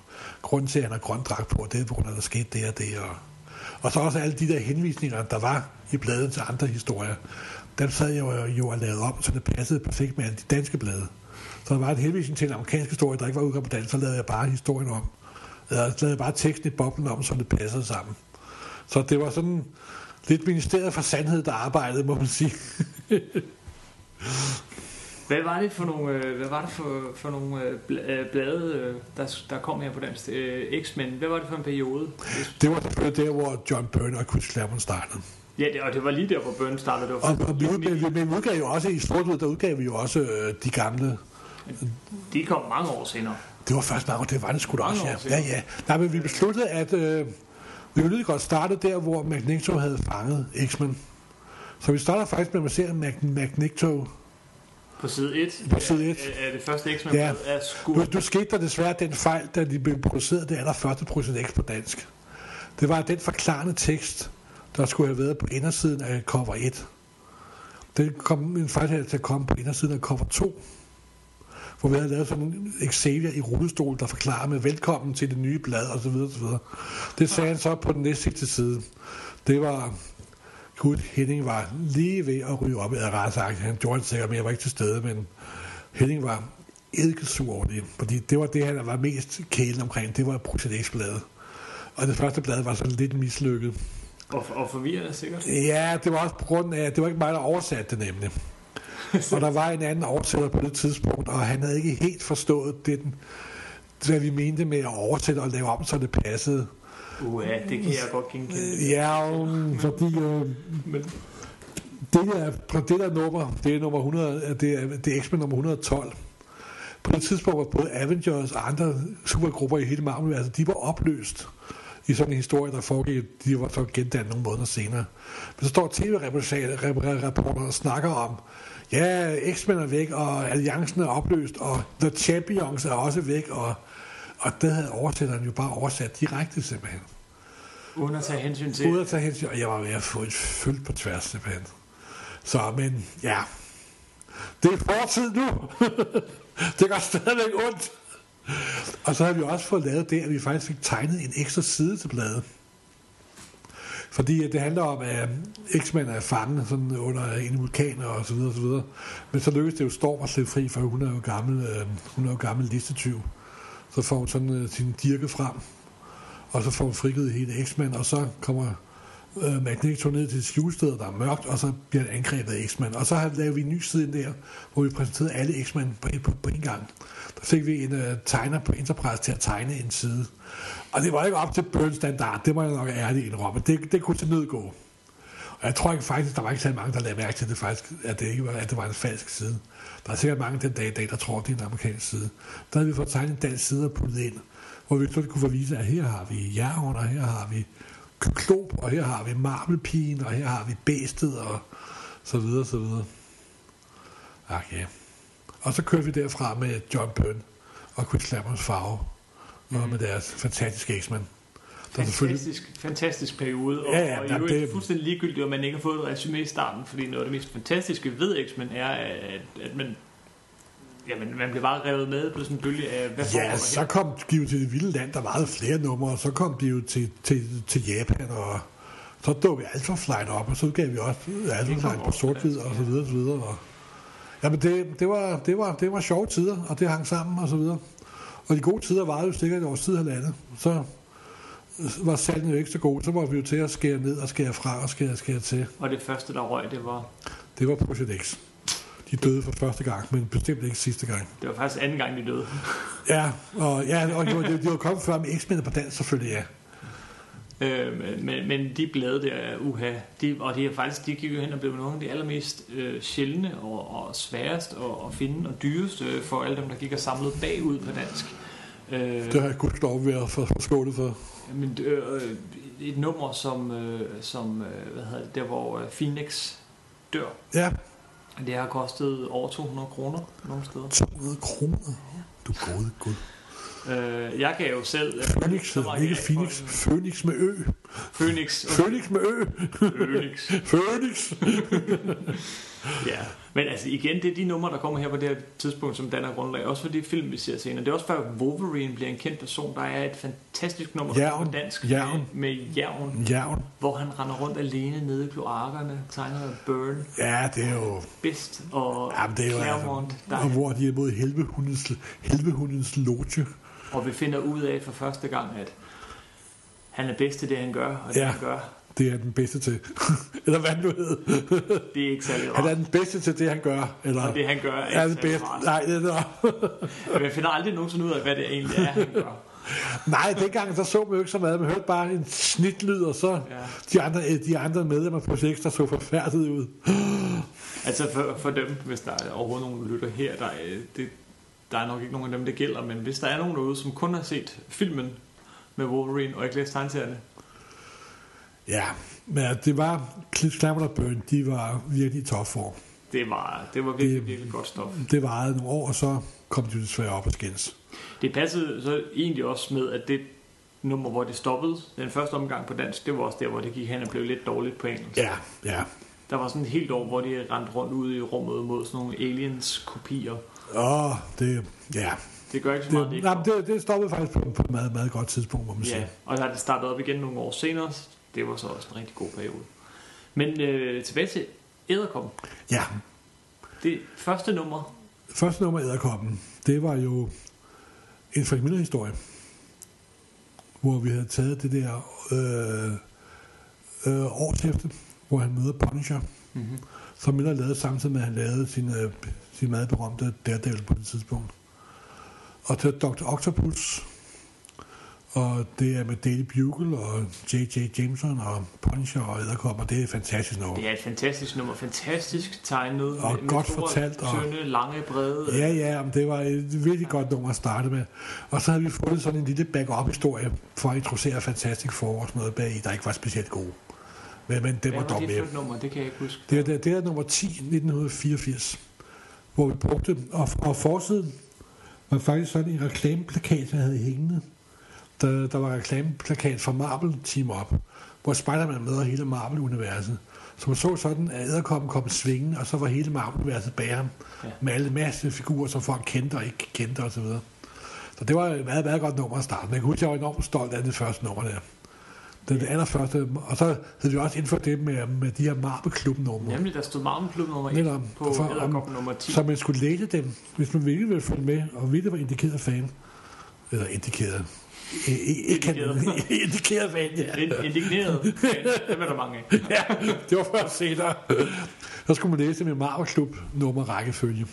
grunden til, at han har grøn dragt på, det er på grund af, at der skete det og det, og, og så også alle de der henvisninger, der var i bladet til andre historier, dem sad jeg jo, jo og lavede om, så det passede perfekt med alle de danske blade. Så der var en henvisning til en amerikansk historie, der ikke var udgået på dansk, så lavede jeg bare historien om. Jeg lavede bare teksten i boblen om, så det passede sammen. Så det var sådan lidt ministeriet for sandhed, der arbejdede, må man sige. [LAUGHS] Hvad var det for nogle, øh, hvad var det for, for nogle øh, øh, blade, der, der kom her på dansk? X-Men, hvad var det for en periode? Det var selvfølgelig der, hvor John Byrne og Chris Claremont startede. Ja, det, og det var lige der, hvor Byrne startede. Det var og, og vi, udgav, vi, vi udgav jo også i Stortud, der udgav vi jo også øh, de gamle. De kom mange år senere. Det var først mange år, det var det sgu da også, ja. Ja, ja. Nej, men vi besluttede, at øh, vi ville godt starte der, hvor Magneto havde fanget X-Men. Så vi starter faktisk med at se Magneto på side 1? På side 1. Er, er det første X-Men ja. er skur. Nu, nu skete der desværre den fejl, da de blev produceret det allerførste projekt X på dansk. Det var den forklarende tekst, der skulle have været på indersiden af cover 1. Det kom en fejl til at komme på indersiden af cover 2. hvor vi havde lavet sådan en Xavier i rullestol, der forklarer med velkommen til det nye blad, og så videre, og så videre. Det sagde han så på den næste side. Det var, Gud, Henning var lige ved at ryge op i sagt. Han gjorde det sikkert, men jeg var ikke til stede, men Henning var eddikesur over det, fordi det var det, han var mest kælen omkring, det var Project bladet Og det første blad var sådan lidt mislykket. Og, og forvirrende sikkert? Ja, det var også på grund af, det var ikke mig, der oversatte det nemlig. [LAUGHS] og der var en anden oversætter på det tidspunkt, og han havde ikke helt forstået det, hvad vi mente med at oversætte og lave om, så det passede. Uh, ja, det kan jeg godt genkende. Ja, fordi øh, Men... det, der, det der nummer, det er nummer 100, det er, det er X-Men nummer 112. På det tidspunkt var både Avengers og andre supergrupper i hele Marvel, altså de var opløst i sådan en historie, der foregik, de var så gendannet nogle måneder senere. Men så står tv-reporter og snakker om, ja, X-Men er væk, og Alliancen er opløst, og The Champions er også væk, og, og det havde oversætteren jo bare oversat direkte simpelthen. Uden at tage hensyn til... Uden at tage hensyn, og jeg var ved at få et følt på tværs simpelthen. Så, men ja, det er fortid nu. [LAUGHS] det går stadigvæk ondt. Og så har vi også fået lavet det, at vi faktisk fik tegnet en ekstra side til bladet. Fordi det handler om, at X-Men er fanget sådan under en vulkan og så videre, og så videre. Men så lykkes det jo Storm at slippe fri, for hun er jo gammel, øh, hun er jo gammel listetyv. Så får hun sådan øh, sin dirke frem, og så får hun frigivet hele X-Men, og så kommer øh, Magneto ned til skjulestedet, der er mørkt, og så bliver han angrebet af X-Men. Og så har lavet vi en ny side der, hvor vi præsenterede alle X-Men på, på, på en gang. Der fik vi en uh, tegner på Enterprise til at tegne en side. Og det var ikke op til Burns standard, det må jeg nok ærligt indrømme. Det, det kunne til nød gå. Og jeg tror ikke faktisk, der var ikke så mange, der lagde mærke til det faktisk, at det ikke var, at det var en falsk side. Der er sikkert mange den dag i dag, der tror, det er en amerikansk side. Der havde vi fået tegnet en dansk side og puttet ind, hvor vi så kunne vise, at her har vi jern, og her har vi kyklop, og her har vi marmelpigen, og her har vi bæstet, og så videre, så videre. Okay. Og så kører vi derfra med John Byrne og Chris Lammers farve, mm. og mhm. med deres fantastiske X-Men. Fantastisk, fantastisk periode, og, ja, ja, og i øvrigt det... fuldstændig ligegyldigt, at man ikke har fået et resume i starten, fordi noget af det mest fantastiske ved X-Men er, at, at man Jamen, man blev bare revet med på sådan en bølge af, hvad Ja, så kom de jo til det vilde land, der var flere numre, og så kom de jo til, til, til Japan, og så dukkede Alpha Flight op, og så gav vi også Alpha Flight på sort-hvid, og så videre, og så videre. Og, jamen, det, det, var, det, var, det var sjove tider, og det hang sammen, og så videre. Og de gode tider var jo sikkert et års tid halvandet. Så var salgen jo ikke så god, så var vi jo til at skære ned og skære fra og skære, skære til. Og det første, der røg, det var? Det var Project X. De døde for første gang, men bestemt ikke sidste gang. Det var faktisk anden gang, de døde. [LAUGHS] ja, og, ja, og de, var, de var kommet før med X-Men på dansk selvfølgelig, ja. Øh, men, men de blade der, uha, de, og de er faktisk, de gik jo hen og blev nogle af de allermest øh, sjældne og, og sværest at, at finde og dyreste øh, for alle dem, der gik og samlede bagud på dansk. Øh, det har jeg godt lov været for, for skålet for. Men, øh, et nummer som, øh, som øh, hvad hedder det, der hvor Phoenix dør. Ja. Det har kostet over 200 kroner nogle steder. 200 kroner? Du gode gud. Øh, jeg gav jo selv... Phoenix, øh, ikke Phoenix. Phoenix med ø. Phoenix. Okay. Phoenix med ø. Phoenix. Phoenix. [LAUGHS] ja, men altså igen, det er de numre, der kommer her på det her tidspunkt, som danner grundlag. Også for de film, vi ser senere. Det er også før Wolverine bliver en kendt person. Der er et fantastisk nummer Jern. på dansk Jern. med, med Jern, Jern. hvor han render rundt alene nede i kloakkerne, tegner af Burn. Ja, det er jo... Best og ja, det er jo, Claremont. Der og hvor de er mod helvehundens, helvehundens loge. Og vi finder ud af for første gang, at han er bedst til det, han gør, og det, ja. han gør, det er den bedste til. [LAUGHS] eller hvad nu hed. det er ikke særlig rart. Han er den bedste til det, han gør. Eller, og det, han gør, er, er ikke bedste. Rart. Nej, det er det. jeg finder aldrig nogensinde ud af, hvad det egentlig er, han gør. [LAUGHS] Nej, dengang så så man jo ikke så meget. Man hørte bare en snitlyd, og så ja. de, andre, de andre medlemmer på der så forfærdet ud. [GASPS] altså for, for dem, hvis der er overhovedet nogen lytter her, der, det, der er nok ikke nogen af dem, det gælder, men hvis der er nogen derude, som kun har set filmen med Wolverine og ikke læst tegneserierne, Ja, men det var Cliff og Burn, de var virkelig i topform. Det var, det var virkelig, det, virkelig godt stof. Det varede nogle år, og så kom de desværre op og skændes. Det passede så egentlig også med, at det nummer, hvor det stoppede, den første omgang på dansk, det var også der, hvor det gik hen og blev lidt dårligt på engelsk. Ja, ja. Der var sådan et helt år, hvor de rendte rundt ude i rummet mod sådan nogle aliens-kopier. Åh, det, ja. Det gør ikke så meget, det, Det, ikke nej, det, det stoppede faktisk på, på et meget, meget godt tidspunkt, må man sige. Ja, og så har det startet op igen nogle år senere. Det var så også en rigtig god periode. Men øh, tilbage til Æderkoppen. Ja, Det første nummer, første nummer Æderkoppen, det var jo en Frank Miller-historie, hvor vi havde taget det der øh, øh, årshæfte, hvor han møder Punisher, mm-hmm. som Miller lavede samtidig med, at han lavede sin, øh, sin meget berømte Daredevil på det tidspunkt. Og til Dr. Octopus, og det er med Daily Bugle og J.J. Jameson og Punisher og Æderkopper. Det er et fantastisk nummer. det er et fantastisk nummer, fantastisk tegnet. Og godt store, fortalt, og- Tynde, lange, brede. Ja, ja, det var et virkelig godt nummer at starte med. Og så havde vi fundet sådan en lille backup-historie for at introducere Fantastic Four og sådan noget bag, der ikke var specielt god. Men, men det var dog det med. for et nummer? Det kan jeg ikke huske. Det er, det er nummer 10, 1984, hvor vi brugte, og, og forsiden var faktisk sådan en reklameplakat, jeg havde hængende. Der, der var reklameplakat fra Marvel Team Up, hvor Spider-Man møder hele Marvel-universet. Så man så sådan, at æderkoppen kom svingen, og så var hele Marvel-universet bag ham, Ja. med alle masse figurer, som folk kendte og ikke kendte osv. Så, så det var et meget, meget godt nummer at starte. Jeg kan huske, jeg var enormt stolt af det første nummer der. Det er det allerførste, og så havde vi også indført det med, med de her Marvel-klub-numre. Nemlig, der stod Marvel Klub nummer 1 Netop. på om- Æderkoppen nummer 10. Så man skulle læse dem, hvis man virkelig ville følge med, og virkelig var indikeret fan. Eller indikeret. Indikeret. [LAUGHS] indikeret fan, ja. Ind- Indigneret. Det var der mange af. [LAUGHS] ja. Det var først senere. Så skulle man læse med Marvel Klub nummer rækkefølge.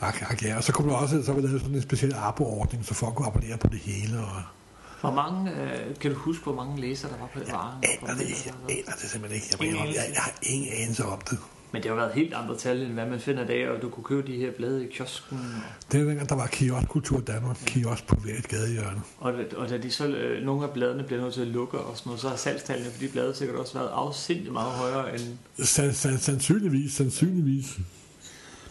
Ak, ak, ja. Og så kunne man også, så var der sådan en speciel abo-ordning, så folk kunne abonnere på det hele. Og Hvor mange, øh, kan du huske, hvor mange læsere der var på det vare? aner det, jeg aner det simpelthen ikke. Jeg, jeg, anelse. jeg har ingen anelse om det. Men det har været helt andre tal, end hvad man finder i dag, og du kunne købe de her blade i kiosken. Det er dengang, der var kioskkultur i Danmark. Kiosk på hvert gadehjørne. Og, og da de så, øh, nogle af bladene bliver nødt til at lukke og sådan noget, så har salgstallene for de blade sikkert også været afsindigt meget højere end... San, san, sandsynligvis, sandsynligvis.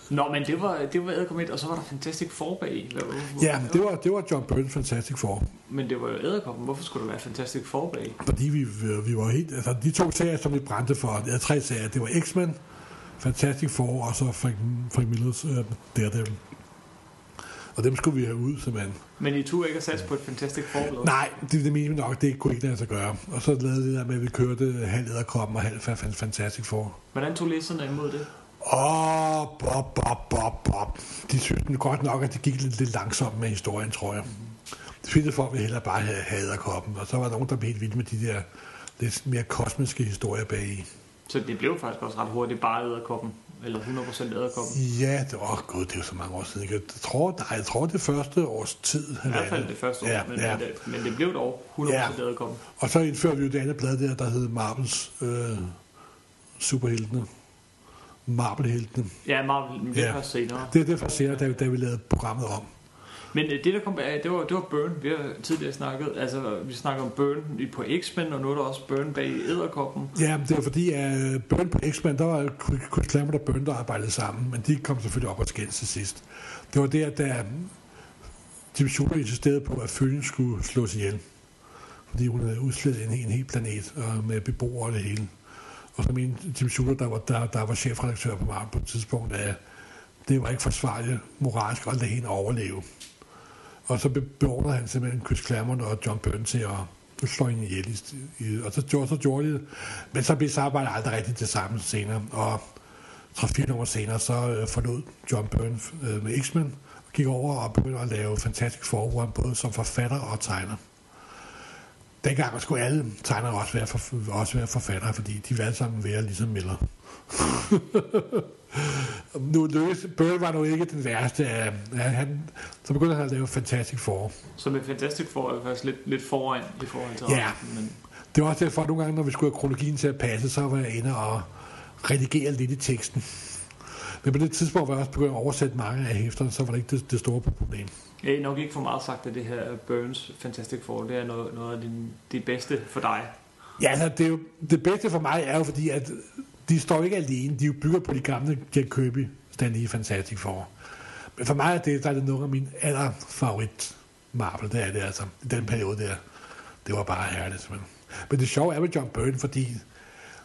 Nå, men det var, det var Æderkomet, og så var der Fantastic Four bag. Hvad, hvor, Ja, det var, det var John Byrne Fantastic Four. Men det var jo Æderkoppen. Hvorfor skulle der være Fantastic Four bag? Fordi vi, vi var helt... Altså, de to serier, som vi brændte for, ja, tre serier, det var X-Men, Fantastic Four, og så Frank, Frank Millers øh, Daredevil. Og dem skulle vi have ud, simpelthen. Men I turde ikke at satse på et Fantastic Four blad? Nej, det, det mener vi nok, det kunne ikke lade sig gøre. Og så lavede det der med, at vi kørte halv æderkoppen og halv fa- fa- Fantastic Four. Hvordan tog læserne imod det? Åh, oh, bob, bob, bob, bob. De synes den godt nok, at det gik lidt, lidt langsomt med historien, tror jeg. De fleste folk ville hellere bare have æderkoppen, og så var der nogen, der blev helt vilde med de der lidt mere kosmiske historier bag Så det blev faktisk også ret hurtigt bare Æderkoppen. Eller 100% Æderkoppen. Ja, det var, gud, det er jo så mange år siden. Jeg tror, nej, jeg tror det første års tid. I hvert fald det første år, Ja, men, ja. men, det, men det blev dog 100% Ja. Æderkoppen. Og så indførte vi jo det andet blad der, der hed Marvels øh, Superheltene. Marvelheltene. Ja, Marvel, det er Ja. først senere. Det er det for senere, da, da vi lavede programmet om. Men øh, det der kom bag, det var, det var Burn. Vi har tidligere snakket, altså vi snakker om Burn i- på X-Men, og nu er der også Burn bag Æderkoppen. Ja, det var fordi, at uh, Burn på X-Men, der var Chris Claremont og Burn, der arbejdede sammen, men de kom selvfølgelig op og skændes til sidst. Det var der, da Jim Shooter insisterede på, at følgen skulle slås ihjel. Fordi hun havde udslettet en, en hel planet og med beboere og det hele. Og så mente Jim Shooter, der var, der, der var chefredaktør på Marvel på et tidspunkt, at det var ikke forsvarligt moralsk at lade hende overleve. Og så be- beordrede han simpelthen Chris Claremont og John Byrne til at slå hende ihjel. i- i- Og så gjorde, så gjorde de det. Men så blev samarbejdet aldrig rigtigt det sammen senere. Og tre fire nummer senere, så øh, forlod John Byrne øh, med X-Men og gik over og begyndte at lave fantastisk Four, både som forfatter og tegner. Dengang skulle alle tegnere også være, for, også være forfattere, fordi de var alle sammen være ligesom Miller. [LAUGHS] nu løs, Byrne var nu ikke den værste af, af han, så begyndte han at lave Fantastic Four. Så med Fantastic Four er faktisk lidt, lidt foran i forhold til Ja. resten, men Det var også derfor, at nogle gange, når vi skulle have kronologien til at passe, så var jeg inde og redigere lidt i teksten. Men på det tidspunkt var jeg også begyndt at oversætte mange af hæfterne, så var det ikke det, det store problem. jeg er nok ikke for meget sagt, at det her Burns Fantastic Four, det er noget, noget af din, det bedste for dig. Ja, altså, det, er jo, det bedste for mig er jo fordi, at de står ikke alene. De bygger på de gamle Jack Kirby Stan Lee Fantastic for. Men for mig er det, der er det nogle af mine aller favorit Marvel, det er det altså. I den periode der, det var bare herligt simpelthen. Men det sjove er med John Byrne, fordi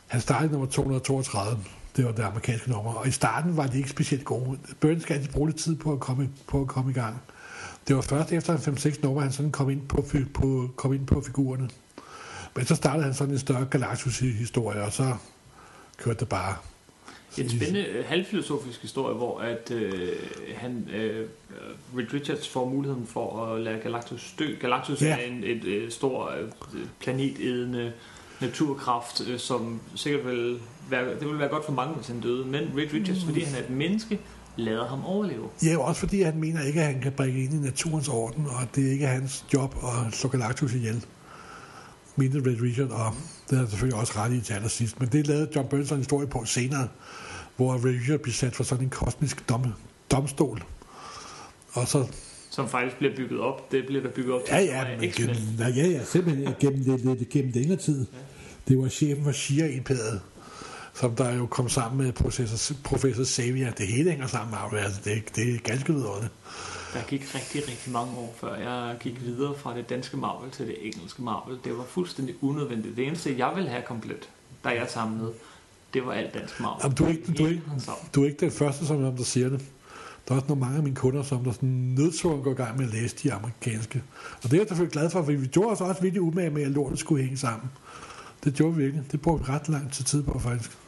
Han startede nummer 232. Det var det amerikanske nummer. Og i starten var de ikke specielt gode. Byrne skal altid bruge lidt tid på at komme, på at komme i gang. Det var først efter 5-6 nummer, han sådan kom ind på, på, kom ind på figurerne. Men så startede han sådan en større Galactus-historie, og så kørte det bare. En spændende øh, halvfilosofisk historie, hvor at øh, han, øh, Reed Richards får muligheden for at lade Galactus dø. Galactus ja. er en et, et stor øh, planetædende naturkraft, øh, som sikkert vil være, det vil være godt for mange, hvis han døde. Men Reed Richards, mm. fordi han er et menneske, lader ham overleve. Ja, også fordi han mener ikke, at han kan bringe ind i naturens orden, og det er ikke hans job at slå Galactus ihjel. Mente Red Richard, og det er selvfølgelig også ret i til allersidst. Men det lavede John Burns en historie på senere, hvor Red Richard bliver sat for sådan en kosmisk dom, domstol. Og så som faktisk bliver bygget op. Det bliver der bygget op til. Ja, ja, men gennem, ja, ja, simpelthen gennem, det, det, gennem længere tid. Ja. Det var chefen for Shia-imperiet, som der jo kom sammen med professor, professor Xavier. Det hele hænger sammen med altså det, det er ganske videre. Der gik rigtig, rigtig mange år, før jeg gik videre fra det danske Marvel til det engelske Marvel. Det var fuldstændig unødvendigt. Det eneste, jeg ville have komplet, da jeg samlede, det var alt dansk Marvel. Jamen, du, er ikke, du, er ikke, du er ikke den første, som der siger det. Der er også nogle mange af mine kunder, som der sådan nødtvunget går i gang med at læse de amerikanske. Og det er jeg selvfølgelig glad for, for vi gjorde os også virkelig umage med, at lortet skulle hænge sammen. Det gjorde vi virkelig. Det brugte ret lang tid på, faktisk.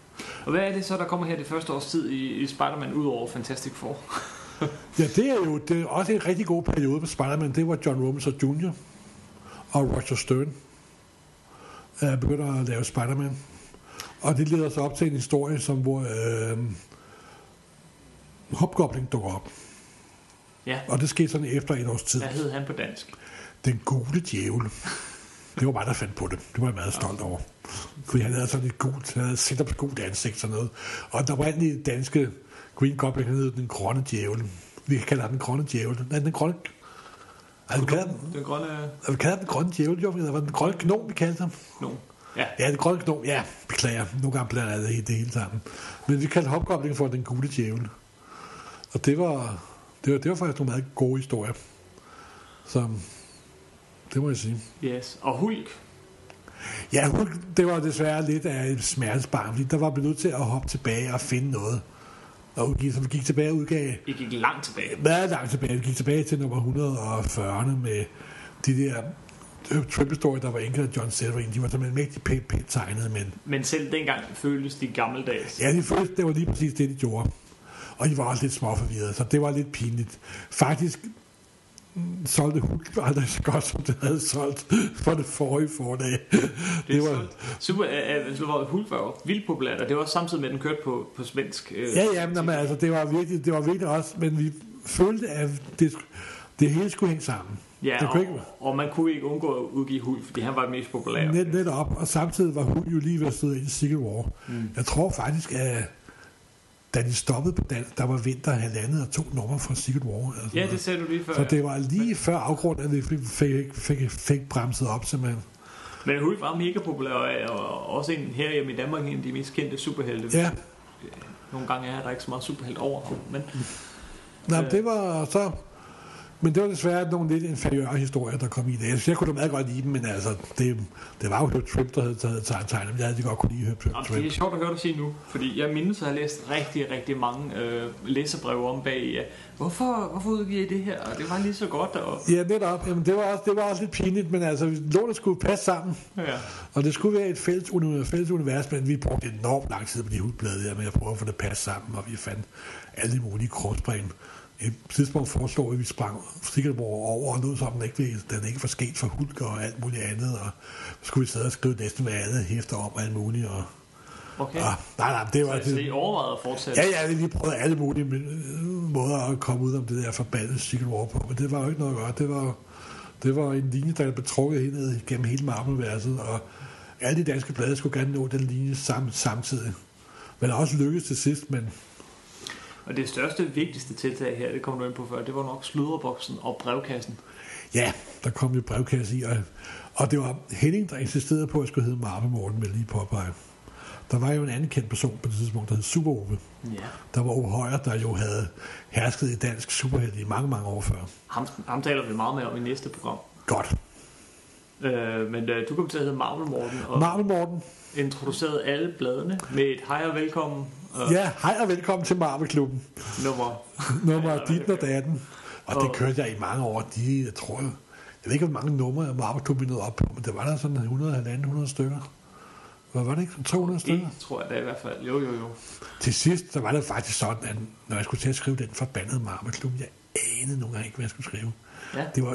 Og hvad er det så, der kommer her det første års tid i, i Spider-Man, ud over Fantastic Four? [LAUGHS] ja, det er jo det er også en rigtig god periode på Spider-Man. Det var John Romita Jr. og Roger Stern, der begynder at lave Spider-Man. Og det leder sig op til en historie, som hvor øh, Hobgoblin dukker op. Ja. Og det skete sådan efter et års tid. Hvad hed han på dansk? Den gule djævel. Det var mig, der fandt på det. Det var jeg meget stolt over. Fordi han havde sådan et gult, han havde set op et gult ansigt sådan noget. Og der var egentlig danske Green Goblin, han hed den grønne djævel. Vi kan kalde ham den grønne djævel. Nej, den grønne... Altså, vi kalder den, den grønne... Vi kalder den grønne djævel, jo. Det var den grønne gnom, vi kaldte ham. Gnom. Ja. ja, den grønne gnom. Ja, beklager. Nogle gange blander jeg det, det hele sammen. Men vi kaldte Hobgoblin for den gule djævel. Og det var, det var, det var faktisk nogle meget gode historier. Så det må jeg sige. Yes. Og Hulk? Ja, Hulk, det var desværre lidt af et smertesbarn, fordi der var vi nødt til at hoppe tilbage og finde noget. Og vi så vi gik tilbage og udgav... I gik langt tilbage. Meget langt tilbage. Vi gik tilbage til nummer 140 med de der triple story, der var enkelt af John Silverine. De var simpelthen mægtigt pænt, pænt tegnet, men... Men selv dengang føltes de gammeldags. Ja, de føltes, det var lige præcis det, de gjorde. Og de var også lidt småforvirrede, så det var lidt pinligt. Faktisk solgte Hulk aldrig så godt, som det havde solgt for det forrige forlag. Det, det var super. Uh, var Hulk var jo vildt populært, og det var samtidig med, at den kørte på, på svensk. Uh, ja, ja, men, altså, det var, virkelig, det var virkelig også, men vi følte, at det, det hele skulle hænge sammen. Ja, det og, ikke... og man kunne ikke undgå at udgive Hulk, fordi han var den mest populære. Net, netop, og samtidig var Hulk jo lige ved at stå i Civil War. Mm. Jeg tror faktisk, at da de stoppede på dansk, der var vinter halvandet og to numre fra Secret War. Altså ja, det sagde du lige før. Så det var lige før afgrund, at vi fik, fik, fik, fik bremset op simpelthen. Men Hulk var mega populær, og også en her hjemme i Danmark, en af de mest kendte superhelte. Ja. Nogle gange er der ikke så meget superhelt over ham, men... Nej, øh, det var så men det var desværre nogle lidt inferiøre historier, der kom i det. Jeg, synes, jeg kunne da meget godt lide dem, men altså, det, det var jo Herb Trimp, der havde taget tegnet, jeg havde godt kunne lide Herb Trimp. Det er sjovt at høre dig sige nu, fordi jeg mindes at have læst rigtig, rigtig mange øh, læserbreve om bag, ja, hvorfor, hvorfor udgiver I det her? Og det var lige så godt. Og... Ja, netop. Jamen, det, var også, det var også lidt pinligt, men altså, lånet skulle passe sammen. Ja. Og det skulle være et fælles, univers, fælles univers, men vi brugte enormt lang tid på de hudblade der, med at prøve at få det passe sammen, og vi fandt alle mulige krogspring et tidspunkt foreslår, at vi sprang Sikkerborg over, og nu som den ikke, den ikke var sket for Hulk og alt muligt andet, og så skulle vi sidde og skrive næsten med andet hæfter om alt muligt, og Okay. Ah, nej, nej, det var... Så, det, så I overvejede at fortsætte? Ja, ja, vi prøvede alle mulige måder at komme ud om det der forbandede Secret War på, men det var jo ikke noget godt. Det var, det var en linje, der blev trukket ned gennem hele Marvel-verset, og alle de danske blade skulle gerne nå den linje sam, samtidig. Men også lykkedes til sidst, men og det største, vigtigste tiltag her, det kom du ind på før, det var nok sludderboksen og brevkassen. Ja, der kom jo brevkasse i, og, og det var Henning, der insisterede på, at jeg skulle hedde Marve Morten, med lige påpege. Der var jo en anden kendt person på det tidspunkt, der hed Super Ove. Ja. Der var Ove Højer, der jo havde hersket i dansk superhelt i mange, mange år før. Ham, ham taler vi meget med om i næste program. Godt. Øh, men øh, du kom til at hedde Marvel Morten, og Marvel Morten. Introducerede alle bladene med et hej og velkommen øh, Ja, hej og velkommen til Marvel-klubben. nummer. Nummer Ja, dit og datten. Og det Og- kørte jeg i mange år. De, jeg tror, jeg ved ikke, hvor mange numre Marvel-klubben nåede op på, men det var der sådan 100, 100 stykker. Hvad var det ikke? 200 stykker? Det tror jeg da i hvert fald. Jo, jo, jo. Til sidst, så var det faktisk sådan, at når jeg skulle til at skrive den forbandede Marvel-klub, jeg anede nogle gange ikke, hvad jeg skulle skrive. Ja. Det var...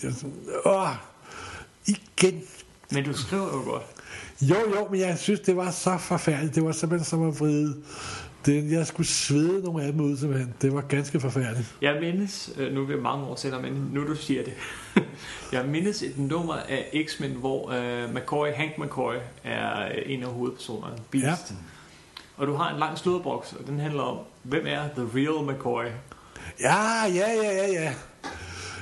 Det var sådan, åh, igen. Men du skriver jo godt. Jo, jo, men jeg synes, det var så forfærdeligt. Det var simpelthen som at vride. Det, jeg skulle svede nogle af dem ud, simpelthen. Det var ganske forfærdeligt. Jeg mindes, øh, nu er det mange år siden, men nu du siger det. [LAUGHS] jeg mindes et nummer af X-Men, hvor uh, McCoy, Hank McCoy er øh, en af hovedpersonerne. Beast. Ja. Og du har en lang sludderboks, og den handler om, hvem er The Real McCoy? Ja, ja, ja, ja, ja.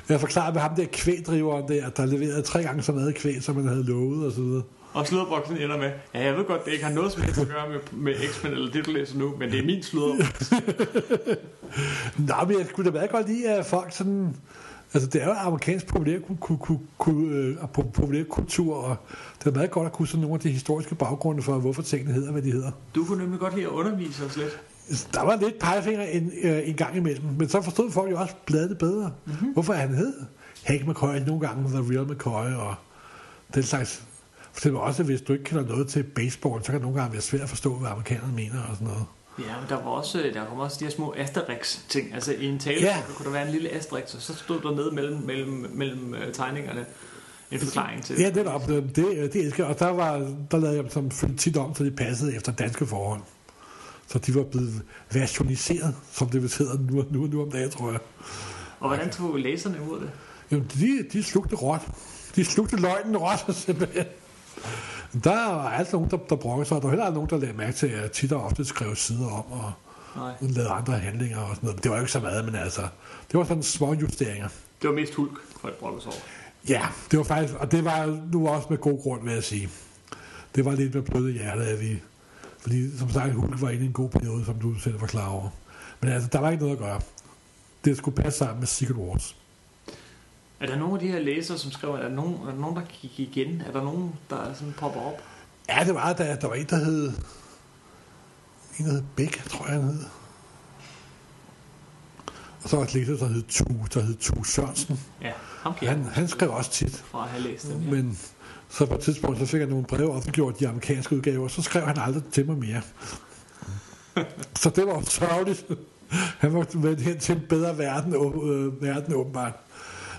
Jeg forklarede med ham der kvægdriveren der, der leverede tre gange så meget kvæg, som man havde lovet og så videre. Og sludderboksen ender med, ja, jeg ved godt, det ikke har noget som helst at gøre med, med X-Men, eller det du læser nu, men det er min sludderboks. [LAUGHS] Nå, men jeg skulle da meget godt lide, at folk sådan... Altså, det er jo amerikansk populær, ku, ku, ku, øh, og det er meget godt at kunne sådan nogle af de historiske baggrunde for, hvorfor tingene hedder, hvad de hedder. Du kunne nemlig godt lide at undervise os lidt. Der var lidt pegefinger en, øh, en gang imellem, men så forstod folk jo også bladet bedre. Mm-hmm. Hvorfor han hed Hank McCoy, nogle gange The Real McCoy, og den slags. For eksempel også, hvis du ikke kender noget til baseball, så kan det nogle gange være svært at forstå, hvad amerikanerne mener og sådan noget. Ja, men der var også, øh, der kom også de her små Asterix-ting. Altså i en tale, Ja. kunne der være en lille Asterix, og så stod der nede mellem, mellem, mellem øh, tegningerne en forklaring til Ja, det er op. Det, det elsker. Og der, var, der lavede jeg dem som tit om, så de passede efter danske forhold. Så de var blevet versioniseret, som det vil hedder nu, nu, nu om dagen, tror jeg. Og hvordan tog læserne imod det? Jamen, de, de slugte råt. De slugte løgnen råt, [LAUGHS] simpelthen. Der er altid nogen, der, der brokker sig, og der er heller nogen, der lader mærke til, at jeg tit og ofte skrev sider om, og Nej. lavede andre handlinger og sådan noget. Men det var jo ikke så meget, men altså, det var sådan små justeringer. Det var mest hulk, folk brokkede sig over. Ja, det var faktisk, og det var nu også med god grund, vil jeg sige. Det var lidt med bløde hjerte, at vi, fordi som sagt, Hulk var inde i en god periode, som du selv var klar over. Men altså, der var ikke noget at gøre. Det skulle passe sammen med Secret Wars. Er der nogen af de her læsere, som skriver, er der nogen, er der, nogen der gik igen? Er der nogen, der sådan popper op? Ja, det var, der, der var en, der hed... En, der hed Bæk, tror jeg, han hed. Og så var der læser, der hed Tu, der hed Tu Sørensen. Ja, ham kan Han, han skrev også tit. fra at have læst den. Ja. Men så på et tidspunkt, så fik jeg nogle breve offentliggjort, de amerikanske udgaver, så skrev han aldrig til mig mere. så det var sørgeligt. Han var vendt hen til en bedre verden, øh, verden åbenbart.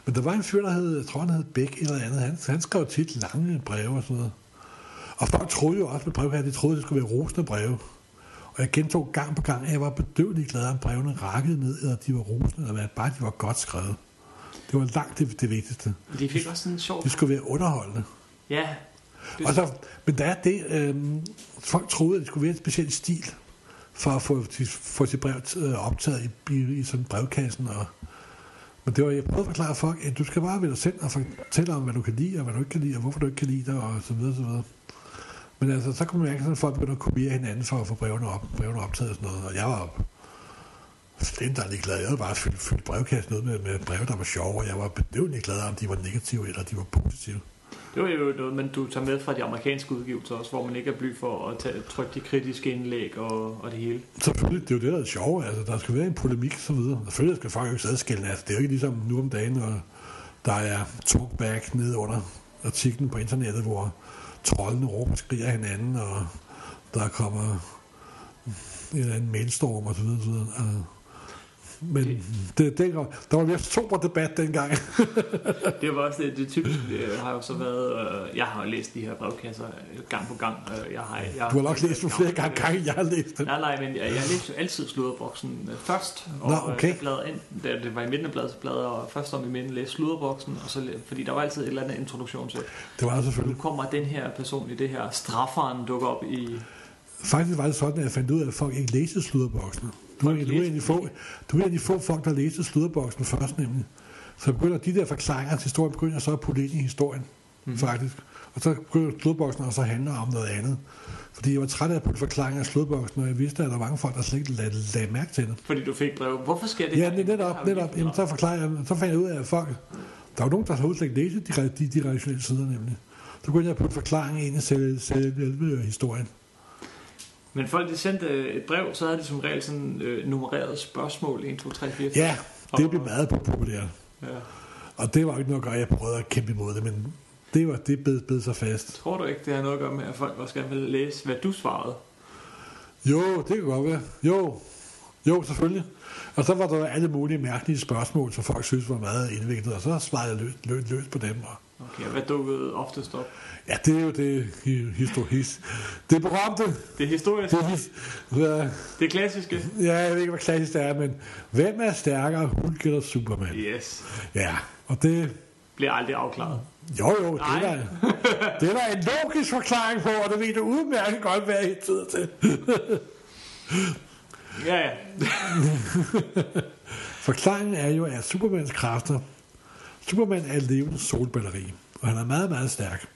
Men der var en fyr, der hed, jeg tror han hed Bæk eller andet, han, han skrev tit lange breve og sådan noget. Og folk troede jo også med brev her, de troede, det skulle være rosende breve. Og jeg gentog gang på gang, at jeg var bedøvelig glad, om brevene rakkede ned, eller de var rosende, eller hvad, bare de var godt skrevet. Det var langt det, det vigtigste. De fik også sådan en sjov... De skulle være underholdende. Ja. Det, Og så, men der er det, øh, folk troede, at det skulle være en speciel stil, for at få, få sit brev øh, optaget i, i, i sådan brevkassen. Og, men det var, jeg prøvede at forklare folk, at du skal bare være dig selv og fortælle om, hvad du kan lide, og hvad du ikke kan lide, og hvorfor du ikke kan lide det, og så videre, så videre. Men altså, så kunne man mærke, at folk begyndte at kopiere hinanden for at få brevene, op, brevene optaget og sådan noget. Og jeg var flinterne glad. Jeg havde bare fyldt, fyldt brevkassen ud med, med breve, der var sjove, og jeg var bedøvende glad, om de var negative eller de var positive det var jo noget, man du tager med fra de amerikanske udgivelser også, hvor man ikke er bly for at tage, trykke de kritiske indlæg og, og det hele. Selvfølgelig, det er jo det, der er sjovt. Altså, der skal være en polemik og så videre. Selvfølgelig skal folk jo ikke adskille. Altså, det er jo ikke ligesom nu om dagen, når der er talkback nede under artiklen på internettet, hvor trollene råber og skriger hinanden, og der kommer en eller anden mailstorm og så videre. Så videre. Altså, men det, det, der var mere sober debat dengang. [LAUGHS] Det var også det, det typiske, det har jo så været, øh, jeg har læst de her brevkasser øh, gang på gang. Øh, jeg har, jeg, Du har nok læst dem flere gange, gange jeg har læst dem. Nej, nej, men jeg, jeg læste jo altid sludderboksen øh, først. Og, Nå, øh, okay. jeg bladrede ind, da det var i midten af bladet, så bladrede jeg først om i midten, læste sludderboksen, og så, fordi der var altid et eller andet introduktion til. Det var der Nu selvfølgelig. kommer den her person i det her, strafferen dukker op i... Faktisk var det sådan, at jeg fandt ud af, at folk ikke læste sludderboksen. Du er, du, er en de få, du er en af de få folk, der læste sludderboksen først nemlig. Så begynder de der forklaringer til historien, begynder så at putte ind i historien, mm. faktisk. Og så begynder sludderboksen også at handle om noget andet. Fordi jeg var træt af at putte forklaringer af sludderboksen, og jeg vidste, at der var mange folk, der slet ikke lagde, lagde mærke til det. Fordi du fik brev. Hvorfor sker det Ja, det er netop, netop. Jamen, så, forklarer jeg, så fandt jeg ud af, at folk, Der var nogen, der havde slet ikke læse de, de, de redaktionelle sider nemlig. Så kunne jeg putte forklaring ind i selve, selve historien. Men folk, de sendte et brev, så havde de som regel sådan øh, nummereret spørgsmål, 1, 2, 3, 4, 5. Ja, det blev meget populært. ja. Og det var ikke noget at gøre, jeg prøvede at kæmpe imod det, men det var det bed, bed sig fast. Tror du ikke, det har noget at gøre med, at folk også gerne vil læse, hvad du svarede? Jo, det kan godt være. Jo, jo, selvfølgelig. Og så var der alle mulige mærkelige spørgsmål, som folk synes var meget indviklet, og så svarede jeg løs, løs, løs på dem. Og Okay, og hvad dukkede oftest op? Ja, det er jo det historisk. Det berømte. Det er historisk. Det, er his- hvad- Det er klassiske. ja, jeg ved ikke, hvad klassisk det er, men hvem er stærkere, Hulk eller Superman? Yes. Ja, og det... Bliver aldrig afklaret. Jo, jo, det er, der, det er der en logisk forklaring på, og det ved du udmærket godt, hvad jeg tid til. Ja, ja. [LAUGHS] Forklaringen er jo, at Supermans kræfter... Superman er levende solbatteri, og han er meget, meget stærk.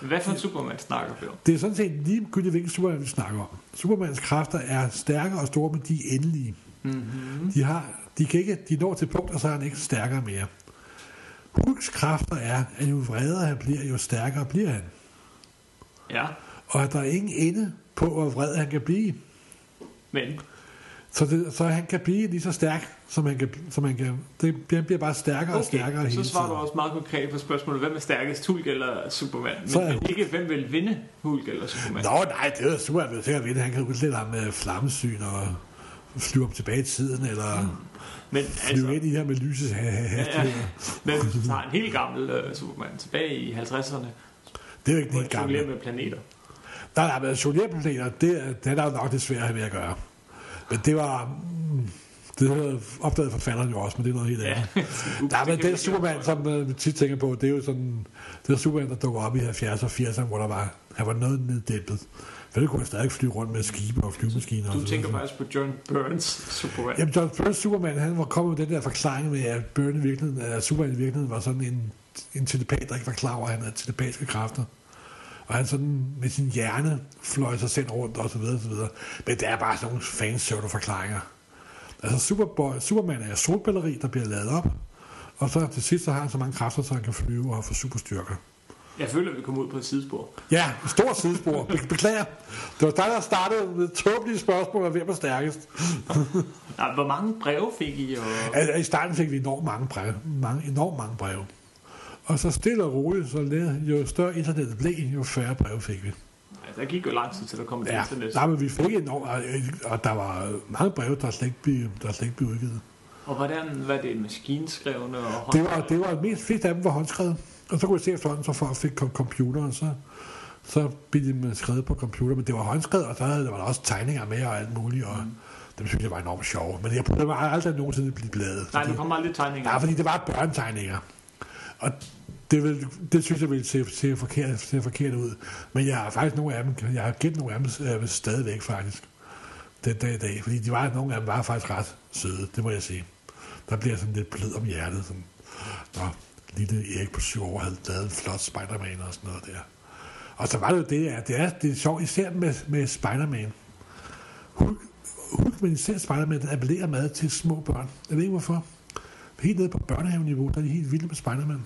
Hvad for en Superman snakker vi om? Det er sådan set ligegyldigt, hvilken Superman vi snakker om. Supermans kræfter er stærke og store, men de er endelige. Mm-hmm. De, har, de, kan ikke, de når til punkt, og så er han ikke stærkere mere. Hulks kræfter er, at jo vredere han bliver, jo stærkere bliver han. Ja, Og at der er ingen ende på, hvor vred han kan blive. men Så, det, så han kan blive lige så stærk, som han kan. Som han kan det, han bliver bare stærkere og stærkere okay, hele så svarer du tiden. også meget konkret på spørgsmålet, hvem er stærkest, Hulk eller Superman? Men, Så men ikke, hvem vil vinde, Hulk eller Superman? Nå, nej, det er Superman vil sikkert vinde. Han kan udslette ham med flammesyn og flyve ham tilbage i tiden, eller Men flyve altså, ind i her med ha- ja, hastighed. men du tager en helt gammel uh, Superman tilbage i 50'erne, Det er jo ikke det jonglerer gamle. med planeter. Nej, nej, men jongleringsplaner, det, er- det er der jo nok det svære ved at gøre. Men det var... mm, Det havde opdaget forfatteren jo også, men det er noget helt andet. [LAUGHS] Ja. Nej, men den Superman, som uh, vi tit tænker på, det er jo sådan... Det er Superman, der dukker op i 70'erne og 80'erne, hvor der var, han var noget neddæmpet. For det kunne han stadig flyve rundt med skibe og flyvemaskiner. og Du så tænker faktisk på John Burns Superman. Jamen, John Burns Superman, han var kommet med den der forklaring med, at Burn i virkeligheden, at Superman i virkeligheden var sådan en, en telepat, der ikke var klar over, at han havde telepatiske kræfter. Og han sådan med sin hjerne fløj sig selv rundt, og så videre, og så videre. Men det er bare sådan nogle fans forklaringer Altså, Superboy, Superman er et solbatteri, der bliver lavet op, og så til sidst så har han så mange kræfter, så han kan flyve og få superstyrker. Jeg føler, at vi kommer ud på et sidespor. Ja, et stort sidespor. Be- Beklager. Det var dig, der startede med tåbelige spørgsmål om, hvem er stærkest. Hvor mange breve fik I? Og... Altså, I starten fik vi enormt mange breve. Mange, enormt mange breve. Og så stille og roligt, så led- jo større internettet blev, jo færre breve fik vi. Altså, der gik jo lang tid til, der kom til Ja, internet. nej, men vi fik enormt, og, og der var mange breve, der slet ikke blev, der slet ikke blev udgivet. Og hvordan var det maskinskrevne og Det var, det var mest flest af dem var håndskrevet. Og så kunne jeg se efterhånden, så folk fik kom computeren, så, så blev de skrevet på computer. Men det var håndskrevet, og så havde, der var der også tegninger med og alt muligt. Og mm. dem synes jeg var enormt sjove. Men jeg prøvede aldrig nogensinde blive bladet. Nej, der kom aldrig tegninger. Nej, fordi det var børnetegninger. Og det, vil, det synes jeg ville se, se, forkert, se forkert ud. Men jeg har faktisk nogle af dem, jeg har gemt nogle af dem øh, stadigvæk faktisk. Den dag i dag. Fordi de var, nogle af dem var faktisk ret søde, det må jeg sige. Der bliver sådan lidt blød om hjertet. Sådan, Nå, lille Erik på syv år havde lavet en flot Spider-Man og sådan noget der. Og så var det jo det, at det er, det er sjovt, især med, med Spider-Man. Hulk, Hulk, men især Spider-Man, den appellerer meget til små børn. Jeg ved ikke hvorfor. Helt nede på børnehaveniveau, der er de helt vilde med Spider-Man.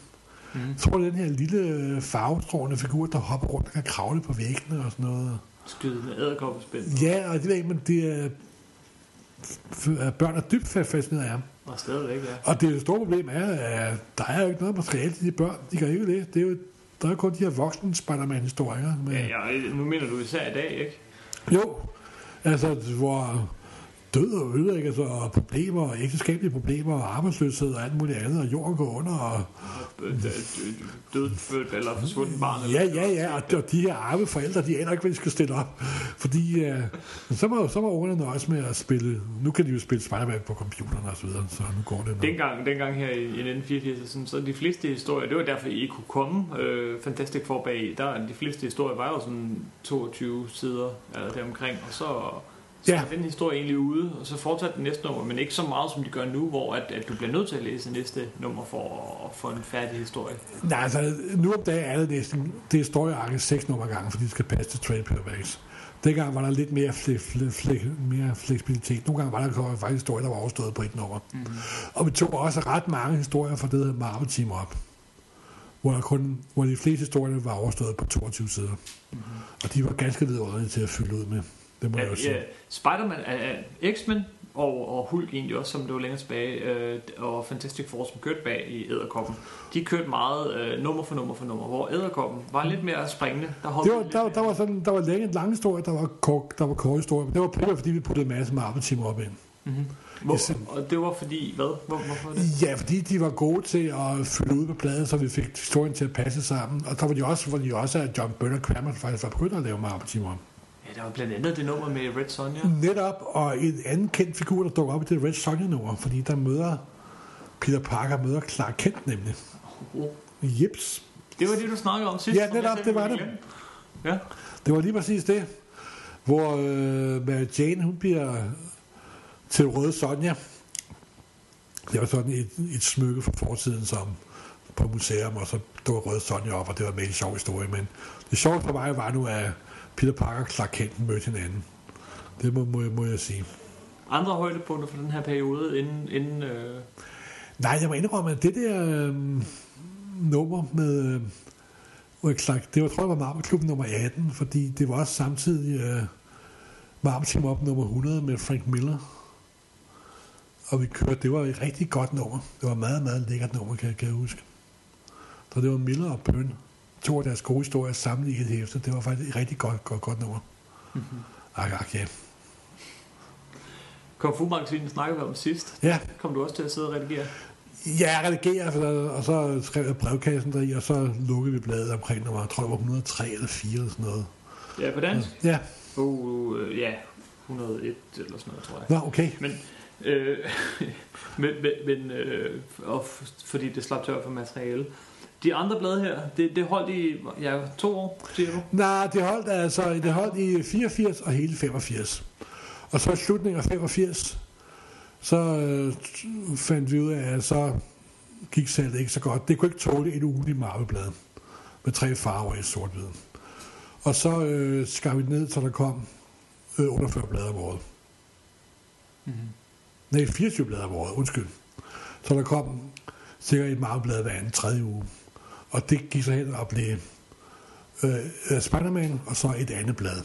Mm. Jeg tror, det den her lille øh, farvestrålende figur, der hopper rundt og kan kravle på væggene og sådan noget. Skyde med æderkoppespind. Ja, og det ved jeg ikke, men det er, børn er dybt fascineret af ham. Og stadigvæk, ja. Og det store problem er, at der er jo ikke noget materiale til de børn. De kan ikke det. det er jo, der er jo kun de her voksne Spider-Man-historier. Med, Ja, ja, nu mener du især i dag, ikke? Jo, altså hvor død og ødelæggelse og problemer, og ægteskabelige problemer og arbejdsløshed og alt muligt andet, og jorden går under. Og, Øh, Dødfødt eller forsvundet barn. ja, ja, ja, og, de her arme forældre, de aner ikke, hvad de skal stille op. Fordi uh, så må, så må ungerne nøjes med at spille, nu kan de jo spille Spider-Man på computeren og så videre, så nu går det. Nu. Dengang, dengang her i, i 1984, sådan, så de fleste historier, det var derfor, I kunne komme øh, Fantastic Four bag, der de fleste historier var jo sådan 22 sider eller deromkring, og så Ja. ja. den historie egentlig ude, og så fortsatte den næste nummer, men ikke så meget, som de gør nu, hvor at, at du bliver nødt til at læse næste nummer for at få en færdig historie. Nej, altså, nu om dagen er det næsten, det er seks nummer gange, fordi det skal passe til trade paperbacks. Dengang var der lidt mere, fle, fle, fle, mere fleksibilitet. Nogle gange var der faktisk historier, der var overstået på et nummer. Mm-hmm. Og vi tog også ret mange historier fra det, der Marvel Team op. Hvor, der kun, hvor de fleste historier var overstået på 22 sider. Mm-hmm. Og de var ganske vidunderlige til at fylde ud med. Det må Ja, jeg jo sige. Spider-Man, X-Men og, og Hulk egentlig også, som det var længere tilbage, uh, og Fantastic Four, som kørte bag i Æderkoppen, de kørte meget uh, nummer for nummer for nummer, hvor Æderkoppen var lidt mere springende. Der, Det var, der, der, var sådan, der var længe, lange historier, der var kort, der var korte historier. Men det var primært, fordi vi puttede en masse Marvel Team op ind. Hvor, Jeg og det var fordi, hvad? Hvor, hvorfor det? Ja, fordi de var gode til at fylde ud på pladen, så vi fik historien til at passe sammen. Og der var de også, hvor de også at John Byrne og Kramer faktisk var begyndt at lave Marvel Team op. Ja, der var blandt andet det nummer med Red Sonja. Netop, og en anden kendt figur, der dukker op i det Red Sonja-nummer, fordi der møder Peter Parker møder Clark Kent nemlig. Oh. Jeps. Det var det, du snakkede om sidst. Ja, netop, det var det. glemte. Ja. Det var lige præcis det, hvor øh, Mary Jane, hun bliver til Røde Sonja. Det var sådan et, et smykke fra fortiden, som på museum, og så dukker Røde Sonja op, og det var en sjov historie. Men det sjove for mig var nu, at Peter Parker og Clark Kent mødte hinanden. Det må, må, må jeg sige. Andre højdepunkter for den her periode, inden... inden øh, Nej, jeg må indrømme, at det der øh, nummer med... Øh, Clark, det var, tror jeg, var Marvel nummer 18, fordi det var også samtidig øh, Marvel Team Up nummer 100 med Frank Miller. Og vi kørte, det var et rigtig godt nummer. Det var et meget, meget lækkert nummer, kan, jeg- kan jeg huske. Så det var Miller og Byrne. To af deres gode historier samlet i et hæfte. Det var faktisk et rigtig godt, godt, godt nummer. Mm-hmm. Ak, ak, ja. Kung Fu magasinet snakkede vi om sidst. Ja, Kom du også til at sidde og redigere? Ja, jeg redigerer, og så skrev jeg brevkassen deri, og så lukkede vi bladet omkring nummer, jeg tror det var 103 eller 4 eller sådan noget. Ja, på dansk? Ja, Uh, øh, ja, 101 eller sådan noget, tror jeg. nå, okay. Men, øh, [LAUGHS] men, men, øh, og fordi det slap tør for materiale. De andre blade her, det, det holdt i ja, to år, siger du? Nej, det holdt altså, det holdt i 84 og hele 85. Og så i slutningen af 85, så øh, fandt vi ud af, at så gik salget ikke så godt. Det kunne ikke tåle et ugenligt marveblad med tre farver i sort-hvid. Og så øh, skar vi det ned, så der kom øh, 48 blade om året. Mhm. Nej, 24 blade om året, undskyld. Så der kom sikkert et marveblad hver anden tredje uge. Og det gik så hen og blev øh, øh, Spider-Man, og så et andet blad.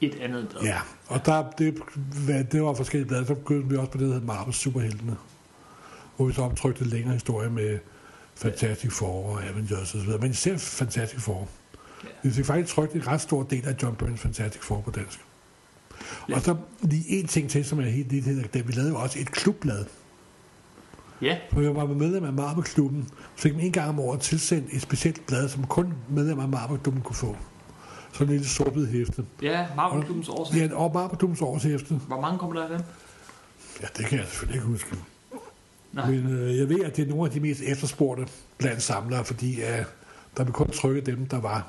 Et andet blad. Ja, og der, det, hvad, det var forskellige blade. Så begyndte vi også på det, der hedder Marvel Superheltene, hvor vi så optrykte længere historie med Fantastic Four og Avengers osv. Men især Fantastic Four. Ja. Vi fik faktisk trykt en ret stor del af John Byrnes Fantastic Four på dansk. Og så lige en ting til, som er helt lidt, det vi lavede jo også et klubblad. Ja, For jeg var medlem af Marvel-klubben, så fik man en gang om året tilsendt et specielt blad, som kun medlemmer af Marvel-klubben kunne få. Så en lille sort hæfte. ja Marvel Klubbens årsag. Ja, og Marvel-klubbens årshæfte. Hvor mange kommer der af dem? Ja, det kan jeg selvfølgelig ikke huske. Nej. Men øh, jeg ved, at det er nogle af de mest efterspurgte blandt samlere, fordi øh, der vil kun trykke dem, der var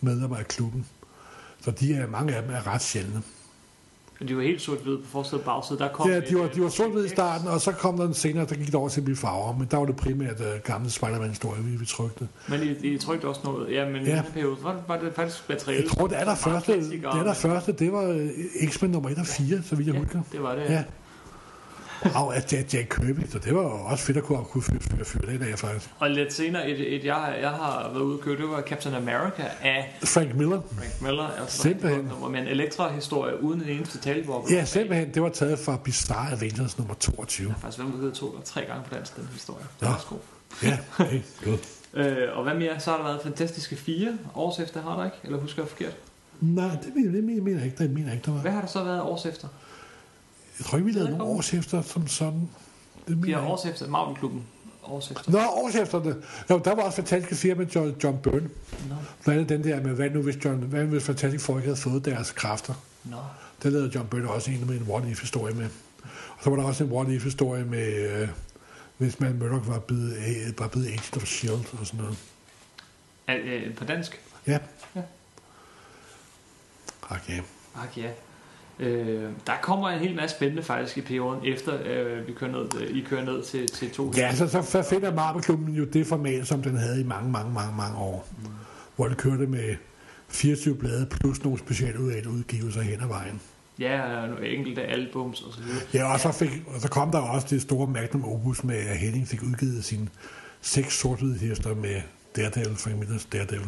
medlemmer af klubben. Så de er, mange af dem er ret sjældne. Men de var helt sort-hvide på forsiden og bagsiden. Der kom Ja, de var, øh, de var sort i starten, og så kom der en senere, der gik det over til at blive farver. Men der var det primært øh, gamle Spider-Man-historie, vi, vi trykte. Men I, I trykte også noget. Ja, men Ja. i den periode var, var det faktisk materiale. Jeg tror, det er der første, det er der første, det var øh, X-Men nummer 1 og 4, så vidt jeg Ja, husker. det var det. Ja. [LAUGHS] Og at Jack, Jack Kirby, så det var også fedt at kunne, kunne fyre, fyre, fyre det af, faktisk. Og lidt senere, et, et jeg, jeg har været ude og køre, det var Captain America af Frank Miller. Frank Miller. Altså, Simpelthen. Nummer, med en Elektra-historie uden en eneste talebog. Ja, simpelthen, det var taget fra Bizarre Avengers nummer 22. Faktisk, hvem der to eller tre gange på dansk, den historie. Nå. Det var. Ja, okay, godt. [LAUGHS] Øh, og hvad mere? Så har der været Fantastiske Fire års efter, har der ikke? Eller husker jeg forkert? Nej, det mener, det mener jeg ikke, det mener jeg ikke, der var. Hvad har der så været års efter? Jeg tror ikke, vi lavede Det nogle årshæfter som sådan. Det mener ikke. års efter Marvel-klubben. Års efter. Nå, årshæfterne. Jo, der var også fantastiske firma med John, John Byrne. Nå, Blandt andet den der med, hvad nu hvis, John, hvad nu hvis Fantastic Four ikke havde fået deres kræfter. nå. Der lavede John Byrne også en med en what-if-historie med. Og så var der også en what-if-historie med, øh, hvis man Murdoch var blevet, øh, var blevet Agent of S.H.I.E.L.D. og sådan noget. Er, øh, på dansk? Ja. Ja. Okay. Ja. Øh, der kommer en hel masse spændende faktisk i perioden, efter øh, vi kører ned, øh, I kører ned til, til to. Ja, så, så, så finder Marvel-klubben jo det format, som den havde i mange, mange, mange, mange år. Mm. Hvor det kørte med 24 blade plus nogle specielle udgivelser hen ad vejen. Ja, og nogle enkelte albums og så videre. Ja, og så, fik, og så kom der også det store Magnum Opus med, at Henning fik udgivet sine seks sort hester med Daredevil, Frank Millers Daredevil.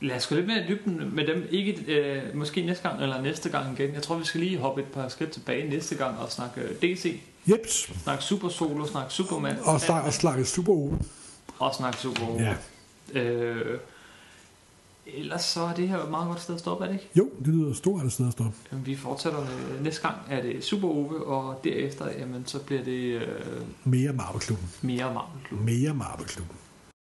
Lad os gå lidt mere i dybden med dem. Ikke øh, måske næste gang eller næste gang igen. Jeg tror, vi skal lige hoppe et par skridt tilbage næste gang og snakke øh, DC. Jeps. Snakke Super Solo, snakke Superman. Og, snak, og snakke Super Ove. Og snakke Super Ove. Ja. Øh, ellers så er det her et meget godt sted at stoppe, er det ikke? Jo, det lyder stort et sted at stoppe. Jamen, vi fortsætter med, næste gang er det Super Ove, og derefter jamen, så bliver det øh, Mere Marvel-klubben. mere Marvel Klub. Mere Marvel-klubben.